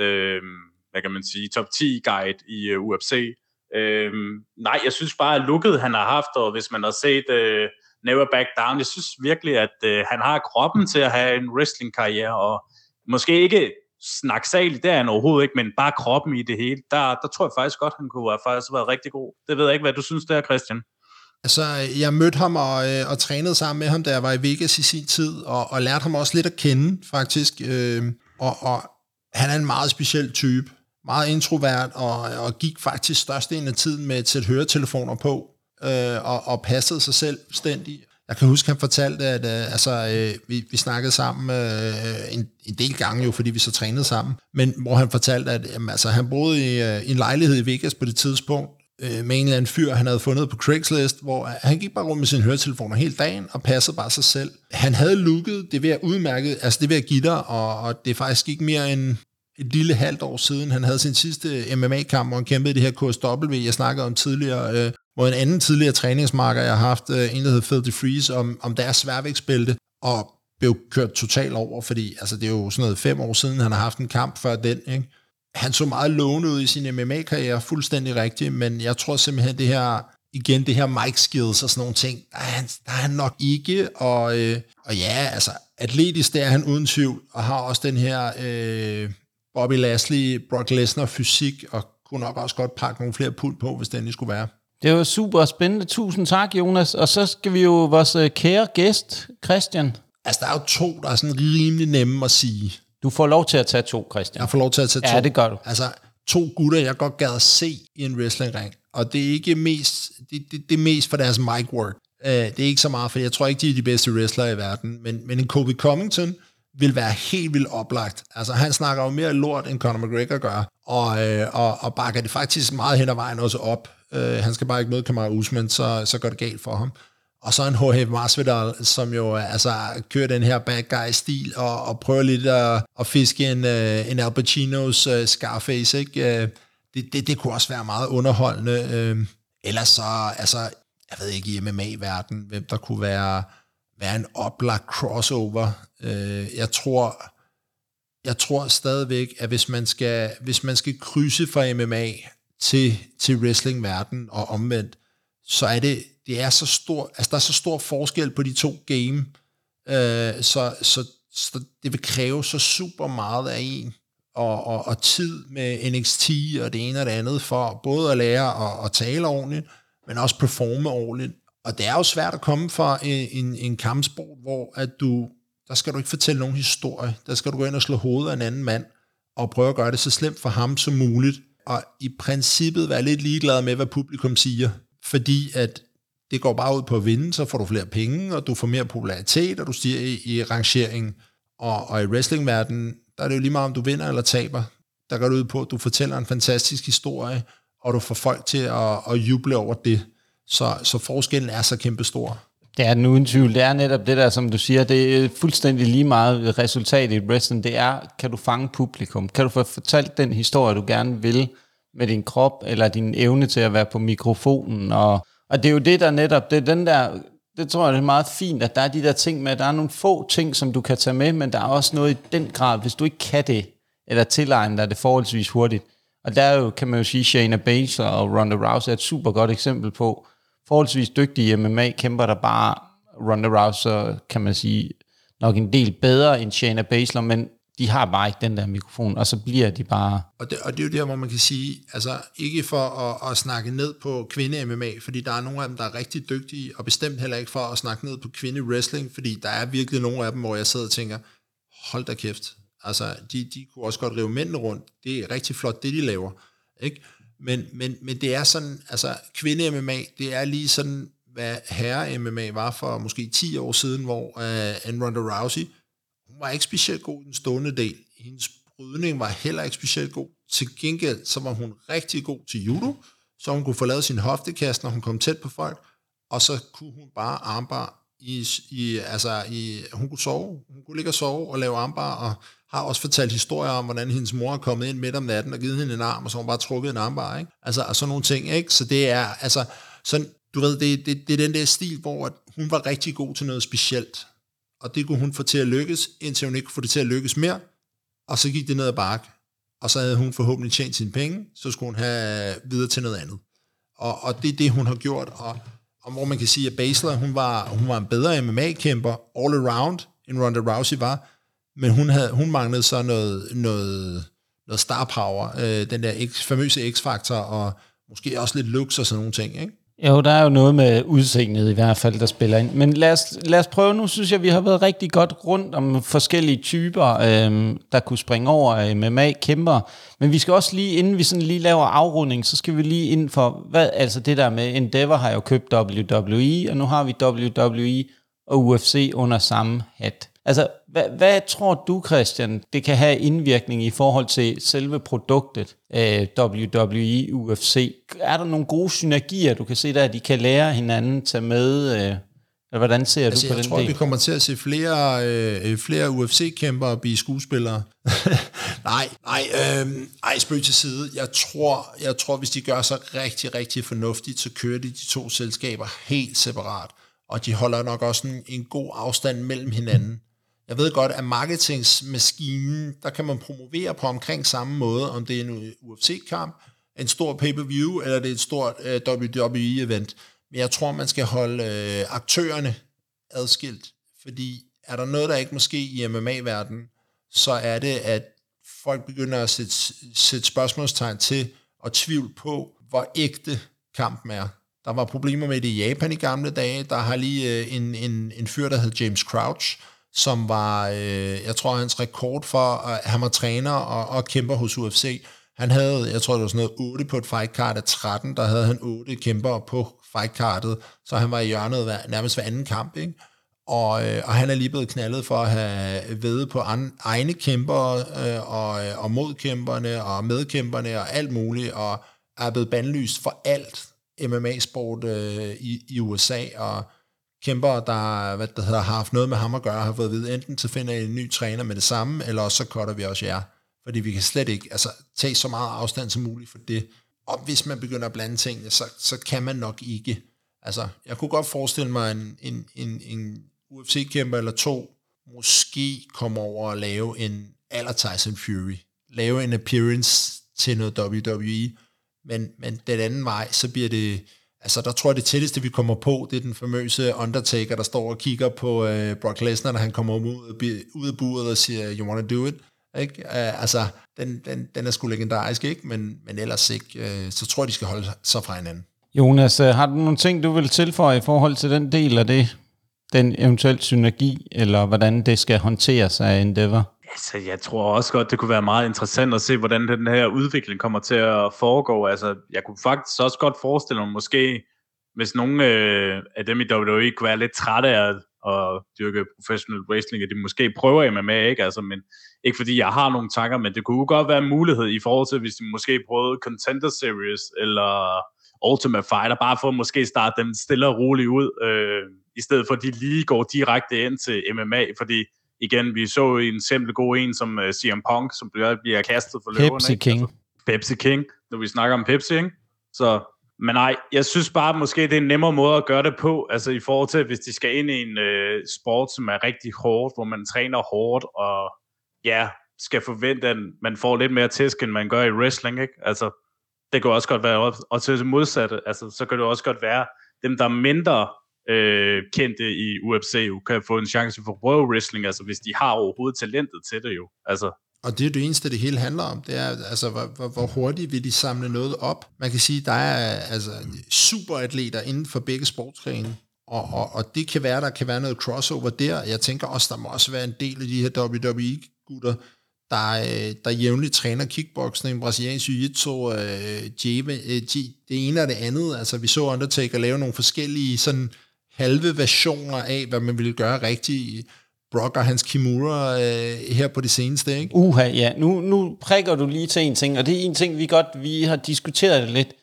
uh, hvad kan man sige, top 10 guide i uh, UFC. Øhm, nej, jeg synes bare, at looket han har haft, og hvis man har set øh, Never Back Down, jeg synes virkelig, at øh, han har kroppen til at have en wrestling-karriere, og måske ikke snaksaligt, det er han overhovedet ikke, men bare kroppen i det hele, der, der tror jeg faktisk godt, han kunne have faktisk været rigtig god. Det ved jeg ikke, hvad du synes der, Christian. Altså, jeg mødte ham og, øh, og trænede sammen med ham, da jeg var i Vegas i sin tid, og, og lærte ham også lidt at kende, faktisk. Øh, og, og han er en meget speciel type meget introvert, og, og gik faktisk størstedelen af tiden med et sæt høretelefoner på øh, og, og passede sig selv stændig. Jeg kan huske, han fortalte, at øh, altså, øh, vi, vi snakkede sammen øh, en, en del gange jo, fordi vi så trænede sammen, men hvor han fortalte, at jamen, altså, han boede i, øh, i en lejlighed i Vegas på det tidspunkt, øh, med en eller anden fyr, han havde fundet på Craigslist, hvor han gik bare rundt med sine høretelefoner hele dagen og passede bare sig selv. Han havde lukket det ved at udmærke, altså det ved at give dig, og, og det er faktisk ikke mere end et lille halvt år siden, han havde sin sidste MMA-kamp, hvor han kæmpede i det her KSW, jeg snakkede om tidligere, øh, mod en anden tidligere træningsmarker, jeg har haft, øh, en der hedder Phil Freeze, om, om deres sværvægtsbælte, og blev kørt totalt over, fordi altså, det er jo sådan noget fem år siden, han har haft en kamp før den, ikke? Han så meget lovende ud i sin MMA-karriere, fuldstændig rigtigt, men jeg tror simpelthen, det her, igen, det her mic skills og sådan nogle ting, der er han, der er han nok ikke, og, øh, og ja, altså, atletisk, der er han uden tvivl, og har også den her øh, Bobby Lashley, Brock Lesnar fysik, og kunne nok også godt pakke nogle flere pund på, hvis den skulle være. Det var super spændende. Tusind tak, Jonas. Og så skal vi jo vores øh, kære gæst, Christian. Altså, der er jo to, der er sådan rimelig nemme at sige. Du får lov til at tage to, Christian. Jeg får lov til at tage to. Ja, det gør du. Altså, to gutter, jeg godt gad at se i en wrestlingring. Og det er ikke mest, det, det, det er mest for deres mic work. Uh, det er ikke så meget, for jeg tror ikke, de er de bedste wrestlere i verden. Men, men en Kobe Covington vil være helt vildt oplagt. Altså, han snakker jo mere lort, end Conor McGregor gør. Og, øh, og, og bakker det faktisk meget hen ad vejen også op. Øh, han skal bare ikke møde Kamara Usman, så, så går det galt for ham. Og så en H.H. Masvidal, som jo øh, altså, kører den her bad guy-stil og, og prøver lidt at, at fiske en, øh, en Al Pacino's uh, Scarface. Ikke? Det, det, det kunne også være meget underholdende. Uh, ellers så, altså, jeg ved ikke i MMA-verdenen, hvem der kunne være, være en oplagt crossover. Øh, jeg tror, jeg tror stadigvæk, at hvis man skal, hvis man skal krydse fra MMA til, til wrestling-verden og omvendt, så er det, det er så stor, altså der er så stor forskel på de to game, øh, så, så, så det vil kræve så super meget af en, og, og, og tid med NXT og det ene og det andet, for både at lære at, at tale ordentligt, men også performe ordentligt. Og det er jo svært at komme fra en, en, en kampsport, hvor at du, der skal du ikke fortælle nogen historie, der skal du gå ind og slå hovedet af en anden mand, og prøve at gøre det så slemt for ham som muligt, og i princippet være lidt ligeglad med, hvad publikum siger, fordi at det går bare ud på at vinde, så får du flere penge, og du får mere popularitet, og du stiger i, i rangeringen. Og, og i wrestlingverdenen, der er det jo lige meget, om du vinder eller taber. Der går det ud på, at du fortæller en fantastisk historie, og du får folk til at, at juble over det. Så, så forskellen er så kæmpestor. Det er den uden tvivl. Det er netop det der, som du siger, det er fuldstændig lige meget resultat i wrestling. Det er, kan du fange publikum? Kan du få fortalt den historie, du gerne vil med din krop, eller din evne til at være på mikrofonen, og og det er jo det, der netop, det er den der, det tror jeg, det er meget fint, at der er de der ting med, at der er nogle få ting, som du kan tage med, men der er også noget i den grad, hvis du ikke kan det, eller tilegne dig det forholdsvis hurtigt. Og der er jo, kan man jo sige, Shayna Baszler og Ronda Rousey er et super godt eksempel på forholdsvis dygtige MMA-kæmper, der bare Ronda Rousey, kan man sige, nok en del bedre end Shayna Baszler, men de har bare ikke den der mikrofon, og så bliver de bare... Og det, og det er jo der, hvor man kan sige, altså ikke for at, at snakke ned på kvinde-MMA, fordi der er nogle af dem, der er rigtig dygtige, og bestemt heller ikke for at snakke ned på kvinde-wrestling, fordi der er virkelig nogle af dem, hvor jeg sidder og tænker, hold da kæft, altså de, de kunne også godt rive mændene rundt, det er rigtig flot, det de laver, ikke? Men, men, men det er sådan, altså kvinde-MMA, det er lige sådan, hvad herre-MMA var for måske 10 år siden, hvor øh, uh, en Ronda Rousey, hun var ikke specielt god i den stående del. Hendes brydning var heller ikke specielt god. Til gengæld, så var hun rigtig god til judo, så hun kunne få lavet sin hoftekast, når hun kom tæt på folk, og så kunne hun bare armbar i, i, altså i, hun kunne sove, hun kunne ligge og sove og lave armbar, og har også fortalt historier om, hvordan hendes mor er kommet ind midt om natten og givet hende en arm, og så har hun bare trukket en armbar, ikke? Altså, og sådan nogle ting, ikke? Så det er, altså, sådan, du ved, det, det, det er den der stil, hvor hun var rigtig god til noget specielt og det kunne hun få til at lykkes, indtil hun ikke kunne få det til at lykkes mere, og så gik det ned ad bakke, og så havde hun forhåbentlig tjent sine penge, så skulle hun have videre til noget andet. Og, og det er det, hun har gjort, og, og hvor man kan sige, at Basler, hun var, hun var en bedre MMA-kæmper all around, end Ronda Rousey var, men hun, havde, hun manglede så noget, noget, noget star power, øh, den der X, famøse X-faktor, og måske også lidt looks og sådan nogle ting, ikke? Jo, der er jo noget med udseendet i hvert fald, der spiller ind. Men lad os, lad os prøve nu, synes jeg, vi har været rigtig godt rundt om forskellige typer, øh, der kunne springe over øh, MMA-kæmper. Men vi skal også lige, inden vi sådan lige laver afrunding, så skal vi lige ind for, hvad, altså det der med Endeavor har jo købt WWE, og nu har vi WWE og UFC under samme hat. Altså, hvad, hvad tror du, Christian, det kan have indvirkning i forhold til selve produktet, øh, WWE, UFC? Er der nogle gode synergier, du kan se der, at de kan lære hinanden, tage med? Øh, eller hvordan ser altså, du på jeg den tror, del? vi kommer til at se flere, øh, flere UFC-kæmpere blive skuespillere. nej, nej, øh, ej, spøg til side. Jeg tror, jeg tror, hvis de gør sig rigtig, rigtig fornuftigt, så kører de de to selskaber helt separat. Og de holder nok også en, en god afstand mellem hinanden. Jeg ved godt, at marketingsmaskinen, der kan man promovere på omkring samme måde, om det er en UFC-kamp, en stor pay-per-view, eller det er et stort øh, WWE-event. Men jeg tror, man skal holde øh, aktørerne adskilt, fordi er der noget, der ikke måske i MMA-verdenen, så er det, at folk begynder at sætte, sætte spørgsmålstegn til og tvivl på, hvor ægte kampen er. Der var problemer med det i Japan i gamle dage. Der har lige øh, en, en, en fyr, der hed James Crouch, som var, øh, jeg tror, hans rekord for, at han var træner og, og kæmper hos UFC. Han havde, jeg tror, det var sådan noget 8 på et fightcard af 13, der havde han 8 kæmper på fightcardet, så han var i hjørnet hver, nærmest hver anden kamp, ikke? Og, øh, og han er lige blevet knaldet for at have ved på an, egne kæmper øh, og, øh, og modkæmperne og medkæmperne og alt muligt, og er blevet bandlyst for alt MMA-sport øh, i, i USA, og kæmper, der, hvad det hedder, har haft noget med ham at gøre, har fået at vide, enten så finder I en ny træner med det samme, eller også så cutter vi også jer. Fordi vi kan slet ikke altså, tage så meget afstand som muligt for det. Og hvis man begynder at blande tingene, så, så kan man nok ikke. Altså, jeg kunne godt forestille mig en, en, en, en UFC-kæmper eller to, måske komme over og lave en aller Tyson Fury. Lave en appearance til noget WWE. Men, men den anden vej, så bliver det Altså, der tror jeg, det tætteste, vi kommer på, det er den famøse Undertaker, der står og kigger på øh, Brock Lesnar, når han kommer ud, ud af buret og siger, you wanna do it? Ikke? Uh, altså, den, den, den er sgu legendarisk, ikke? Men, men ellers ikke. Uh, så tror jeg, de skal holde sig fra hinanden. Jonas, øh, har du nogle ting, du vil tilføje i forhold til den del af det? Den eventuel synergi, eller hvordan det skal håndteres af Endeavor? Altså, jeg tror også godt, det kunne være meget interessant at se, hvordan den her udvikling kommer til at foregå. Altså, jeg kunne faktisk også godt forestille mig, måske, hvis nogle øh, af dem i WWE kunne være lidt trætte af at dyrke professional wrestling, at de måske prøver MMA, ikke? Altså, men ikke fordi jeg har nogle tanker, men det kunne godt være en mulighed i forhold til, hvis de måske prøvede Contender Series eller Ultimate Fighter, bare for at måske starte dem stille og roligt ud, øh, i stedet for at de lige går direkte ind til MMA, fordi igen, vi så en simpel god en som uh, øh, CM Punk, som bliver, bliver kastet for løven. Pepsi King. Altså, Pepsi King, når vi snakker om Pepsi, ikke? Så, men nej, jeg synes bare, måske det er en nemmere måde at gøre det på, altså i forhold til, hvis de skal ind i en uh, sport, som er rigtig hårdt, hvor man træner hårdt, og ja, skal forvente, at man får lidt mere tæsk, end man gør i wrestling, ikke? Altså, det kan også godt være, og til det modsatte, altså, så kan det også godt være, dem, der er mindre øh, kendte i UFC jo kan få en chance for pro wrestling, altså hvis de har overhovedet talentet til det jo. Altså, og det er det eneste, det hele handler om. Det er, altså, hvor, hvor, hvor hurtigt vil de samle noget op. Man kan sige, der er altså, superatleter inden for begge sportsgrene. Og, og, og det kan være, der kan være noget crossover der. Jeg tænker også, der må også være en del af de her WWE-gutter, der, øh, der jævnligt træner kickboxing, brasiliansk jiu-jitsu, øh, øh det ene og det andet. Altså, vi så Undertaker lave nogle forskellige sådan halve versioner af, hvad man ville gøre rigtigt Brock og hans Kimura øh, her på det seneste, ikke? Uha, ja. Nu, nu prikker du lige til en ting, og det er en ting, vi godt vi har diskuteret det lidt.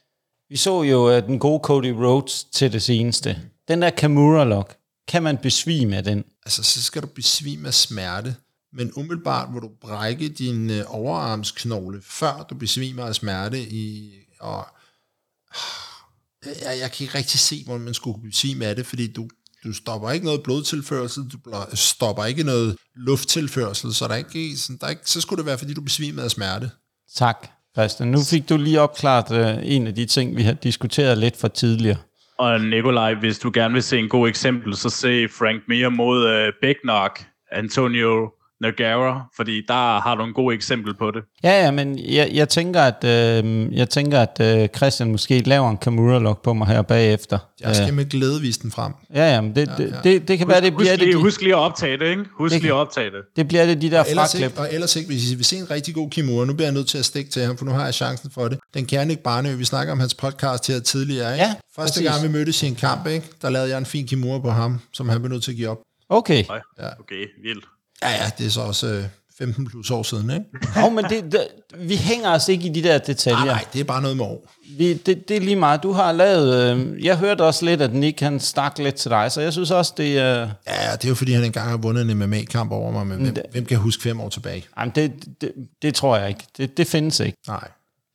Vi så jo uh, den gode Cody Rhodes til det seneste. Den der Kimura-lock, kan man besvime af den? Altså, så skal du besvime af smerte, men umiddelbart må du brække din øh, overarmsknogle, før du besvimer af smerte i... Og, jeg, jeg kan ikke rigtig se, hvordan man skulle sige med det, fordi du, du stopper ikke noget blodtilførsel, du stopper ikke noget lufttilførsel, så der er ikke, så, der er ikke, så skulle det være, fordi du besvimede af smerte. Tak, Christian. Nu fik du lige opklaret uh, en af de ting, vi har diskuteret lidt for tidligere. Og Nikolaj, hvis du gerne vil se en god eksempel, så se Frank Mir mod Big Knock, Antonio Nagara, fordi der har du en god eksempel på det. Ja, ja, men jeg, jeg tænker, at, øh, jeg tænker, at øh, Christian måske laver en Kamura-log på mig her bagefter. Jeg skal med glæde vise den frem. Ja, ja, men det, ja, ja. det, det, det kan være, det Husk bliver lige, det, de, husk lige at optage det, ikke? Husk Det lige at optage det. det bliver det de der Ellers fraklip. ikke, og ellers ikke, hvis I vil se en rigtig god Kimura, nu bliver jeg nødt til at stikke til ham, for nu har jeg chancen for det. Den kerne ikke Barnø, vi snakker om hans podcast her tidligere, ikke? Ja, Første præcis. gang vi mødtes i en kamp, ikke? der lavede jeg en fin Kimura på ham, som han blev nødt til at give op. Okay. Nej, Okay, vildt. Ja, ja, det er så også øh, 15 plus år siden, ikke? Jo, men det, det, vi hænger os ikke i de der detaljer. Nej, nej, det er bare noget med år. Vi, det, det er lige meget. Du har lavet... Øh, jeg hørte også lidt, at Nick han stak lidt til dig, så jeg synes også, det er... Øh, Ja, det er jo fordi, han engang har vundet en MMA-kamp over mig, men hvem, hvem kan huske fem år tilbage? jamen, det, det, det tror jeg ikke. Det, det findes ikke. Nej.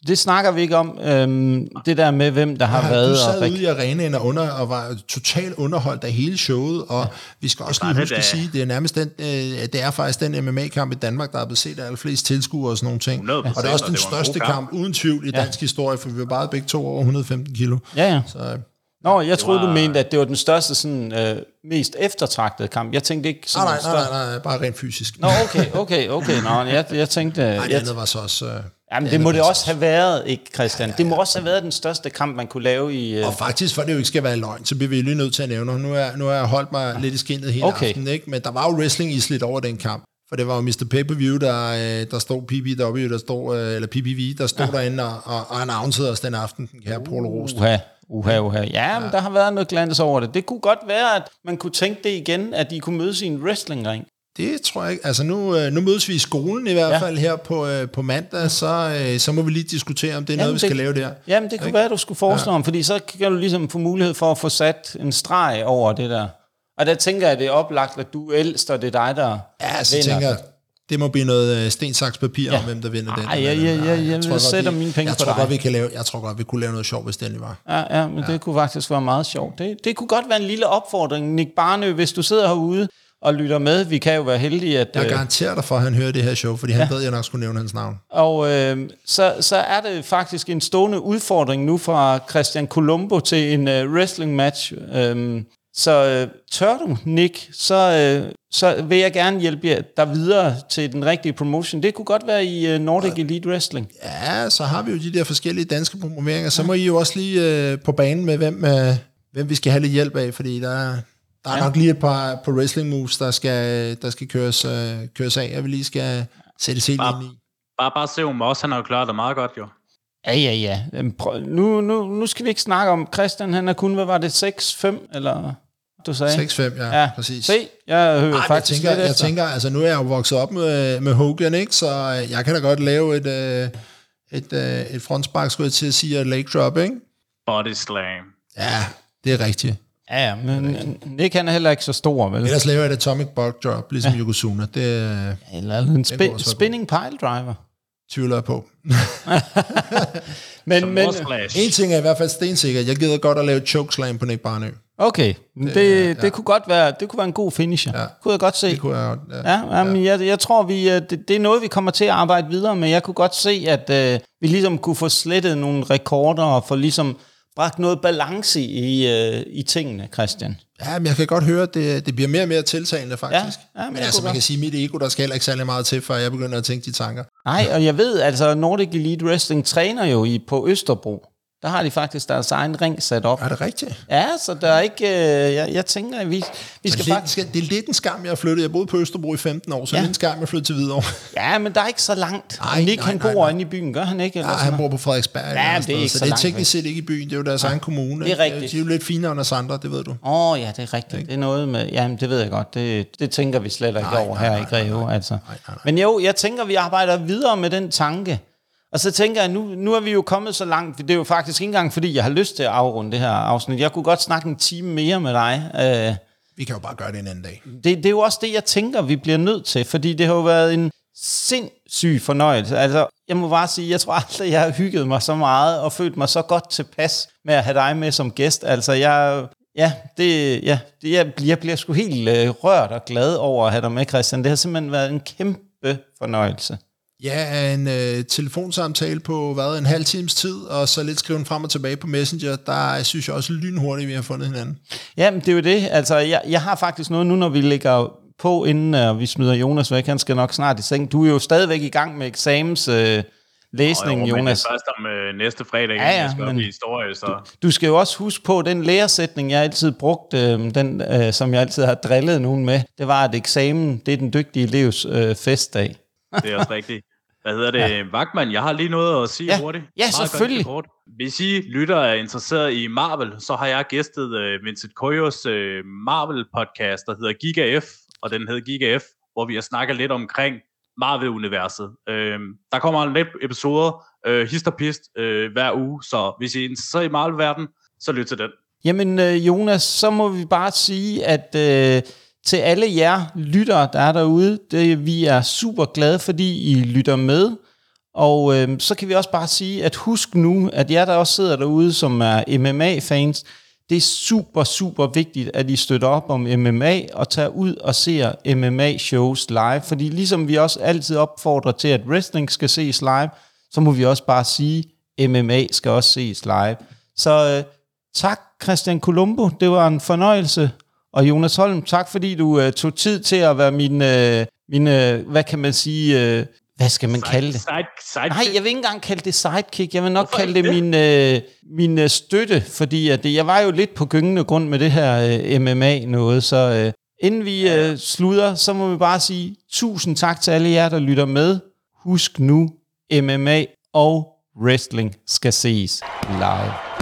Det snakker vi ikke om. Øhm, det der med, hvem der har Ja, været... du og sad rek- ude i arenaen og, under, og var totalt underholdt af hele showet, og vi skal også lige det, huske at sige, det er nærmest den, øh, det er faktisk den MMA-kamp i Danmark, der er blevet set af allerflest tilskuere og sådan nogle ting. 100%, og det er også og den det største kamp. kamp, uden tvivl, i dansk historie, for vi var bare begge to over 115 kilo. Ja, ja. Så øh, Nå, jeg troede, var- du mente, at det var den største, sådan, øh, mest eftertragtede kamp. Jeg tænkte ikke sådan nej, en nej, nej, større- nej, nej, bare rent fysisk. Nå, okay, okay, okay. Nå, jeg, jeg tænkte... Nej, det andet var så også... Øh, jamen, det må det også have været, ikke, Christian? Det må også have været den største kamp, man kunne lave i... Øh, Og faktisk, for det jo ikke skal være løgn, så bliver vi lige nødt til at nævne, nu er, nu har jeg holdt mig lidt i skinnet hele Okay. aftenen, ikke? men der var jo wrestling i lidt over den kamp. For det var jo Mr. Pay-Per-View, der, øh, der stod PPW, der stod, øh, eller PPV, der stod ja. derinde og, og, og announcede os den aften, den kære Paul Rost. Uha, uha, uha. Ja, men der har været noget glans over det. Det kunne godt være, at man kunne tænke det igen, at de kunne mødes i en wrestlingring. Det tror jeg ikke. Altså nu, øh, nu mødes vi i skolen i hvert Ja. fald her på, øh, på mandag, så, øh, så må vi lige diskutere, om det er noget, vi det- skal lave der. Jamen, det kunne være, at du skulle foreslå ja. ham, fordi så kan du ligesom få mulighed for at få sat en streg over det der. Og der tænker jeg, at det er oplagt, at du er ældst, og det er dig, der Ja, så vinder. tænker jeg, det må blive noget sten, saks, papir ja. Om, hvem der vinder den. Ja, ja, ja, ja, jeg godt, sætter mine penge jeg på tror dig. Godt, vi kan lave, jeg tror godt, vi kunne lave noget sjovt, hvis det endelig var. Ja, ja, men ja. det kunne faktisk være meget sjovt. Det, det kunne godt være en lille opfordring, Nick Barnø, hvis du sidder herude og lytter med. Vi kan jo være heldige, at... Jeg øh, garanterer dig for, at han hører det her show, fordi han ved, at jeg nok skulle nævne hans navn. Og øh, så, så er det faktisk en stående udfordring nu fra Christian Colombo til en øh, wrestling match. Øhm, så øh, tør du, Nick, så, øh, så vil jeg gerne hjælpe der videre til den rigtige promotion. Det kunne godt være i øh, Nordic Elite Wrestling. Ja, så har vi jo de der forskellige danske promoveringer. Så må I jo også lige øh, på banen med, hvem, øh, hvem vi skal have lidt hjælp af, fordi der, er- der er ja. nok lige et par på wrestling moves, der skal, der skal køres, øh, køres af, og vi lige skal sættes helt Bare- ind i. Bare, bare se om også, han har jo klaret det meget godt, jo. Ja, ja, ja. Nu, nu, nu skal vi ikke snakke om Christian. Han er kun, hvad var det, 6-5? Eller du sagde? 6-5, ja, ja, præcis. Se, jeg hører Ej, jeg faktisk tænker, lidt jeg efter. tænker, altså nu er jeg jo vokset op med, med Hogan, ikke? så øh, jeg kan da godt lave et, øh, et, øh, et frontspark, skulle jeg til at sige, et leg drop, ikke? Body slam. Ja, det er rigtigt. Ja, ja, men Nick han er heller ikke så stor, vel? Ellers laver jeg et atomic bulk drop, ligesom ja. Yokozuna. Det øh, Eller en spi- spinning pile driver. tvivler jeg på. Men, Som men. En ting er i hvert fald stensikker. Jeg gider godt at lave chokeslam på Nick Barnø. okay, det, det, det kunne godt være, det kunne være en god finisher. Ja. Ja. Kunne jeg godt se. Det kunne jeg. Ja. Ja, jamen, jeg, jeg tror, vi, øh, det, det er noget, vi kommer til at arbejde videre med. Jeg kunne godt se, at øh, vi ligesom kunne få slettet nogle rekorder og få ligesom bragt noget balance i, øh, i tingene, Christian. ja, men jeg kan godt høre, at det, det bliver mere og mere tiltalende, faktisk. Ja, ja, men men altså, man godt. kan sige, at mit ego, der skal heller ikke særlig meget til, før jeg begynder at tænke de tanker. Nej, og jeg ved, altså Nordic Elite Wrestling træner jo i, på Østerbro. Der har de faktisk deres egen ring sat op. Er det rigtigt? Ja, så der er ikke... Øh, jeg, jeg tænker, at vi, vi skal det, faktisk... det er lidt en skam, jeg har flyttet. Jeg boede på Østerbro i 15 år, så ja. Ja. det er en skam, jeg flyttede til Hvidovre. Ja, men der er ikke så langt. Nej, Nick, nej, han bor inde i byen, gør han ikke? Eller Nej, sådan han bor på Frederiksberg. Ja, det er ikke så så det er teknisk set ikke i byen. Det er jo deres egen kommune. det er rigtigt. De er jo lidt finere end os andre, det ved du. Åh, oh, ja, det er rigtigt. Det er noget med... Jamen, det ved jeg godt. Det, det tænker vi slet ikke Nej, over nej, her nej, i Greve, altså. Men jo, jeg tænker, vi arbejder videre med den tanke. Og så tænker jeg, nu, nu er vi jo kommet så langt. Det er jo faktisk ikke engang, fordi jeg har lyst til at afrunde det her afsnit. Jeg kunne godt snakke en time mere med dig. Øh, Vi kan jo bare gøre det en anden dag. det, det er jo også det, jeg tænker, vi bliver nødt til, fordi det har jo været en sindssyg fornøjelse. Altså, jeg må bare sige, jeg tror aldrig, jeg har hygget mig så meget og følt mig så godt tilpas med at have dig med som gæst. Altså, jeg, ja, det, ja, det, jeg, bliver- jeg bliver sgu helt øh, rørt og glad over at have dig med, Christian. Det har simpelthen været en kæmpe fornøjelse. Ja, en øh, telefonsamtale på hvad, en halv times tid, og så lidt skriven frem og tilbage på Messenger, der synes jeg også lynhurtigt, vi har fundet hinanden. Ja, men det er jo det. Altså, jeg, jeg har faktisk noget nu, når vi lægger på, inden uh, vi smider Jonas væk. Han skal nok snart i seng. Du er jo stadigvæk i gang med eksamens... Uh, læsning, Nå, jo, Jonas. Det er først om øh, næste fredag, Ja, ja, jeg skal men op i historie, så... Du skal jo også huske på, den læresætning, jeg altid brugt, øh, den, øh, som jeg altid har drillet nogen med, det var, at eksamen, det er den dygtige elevs øh, festdag. Det er også rigtigt. Hvad hedder det? Ja. Vagtmand, jeg har lige noget at sige Ja. hurtigt. Ja, Meget selvfølgelig. Kort. Hvis I lytter er interesseret i Marvel, så har jeg gæstet øh, Vincent Koyos øh, Marvel-podcast, der hedder Giga F, og den hedder Giga F, hvor vi har snakket lidt omkring Marvel-universet. Øh, der kommer en lidt episoder, øh, hist og pist, øh, hver uge, så hvis I er interesseret i Marvel-verden, så lyt til den. Jamen øh, Jonas, så må vi bare sige, at øh, til alle jer lyttere, der er derude, det, vi er super glade, fordi I lytter med. Og øh, så kan vi også bare sige, at husk nu, at jer, der også sidder derude, som er MMA-fans, det er super, super vigtigt, at I støtter op om MMA og tager ud og ser MMA-shows live. Fordi ligesom vi også altid opfordrer til, at wrestling skal ses live, så må vi også bare sige, at MMA skal også ses live. Så øh, tak Christian Colombo, det var en fornøjelse. Og Jonas Holm, tak fordi du øh, tog tid til at være min, øh, min øh, hvad kan man sige, øh, hvad skal man kalde det? Side, side Nej, jeg vil ikke engang kalde det sidekick. Jeg vil nok Hvorfor kalde det ikke min, øh, min øh, støtte, fordi at det, jeg var jo lidt på gyngende grund med det her øh, MMA-noget, så øh, inden vi øh, slutter, så må vi bare sige tusind tak til alle jer, der lytter med. Husk nu, MMA og wrestling skal ses live.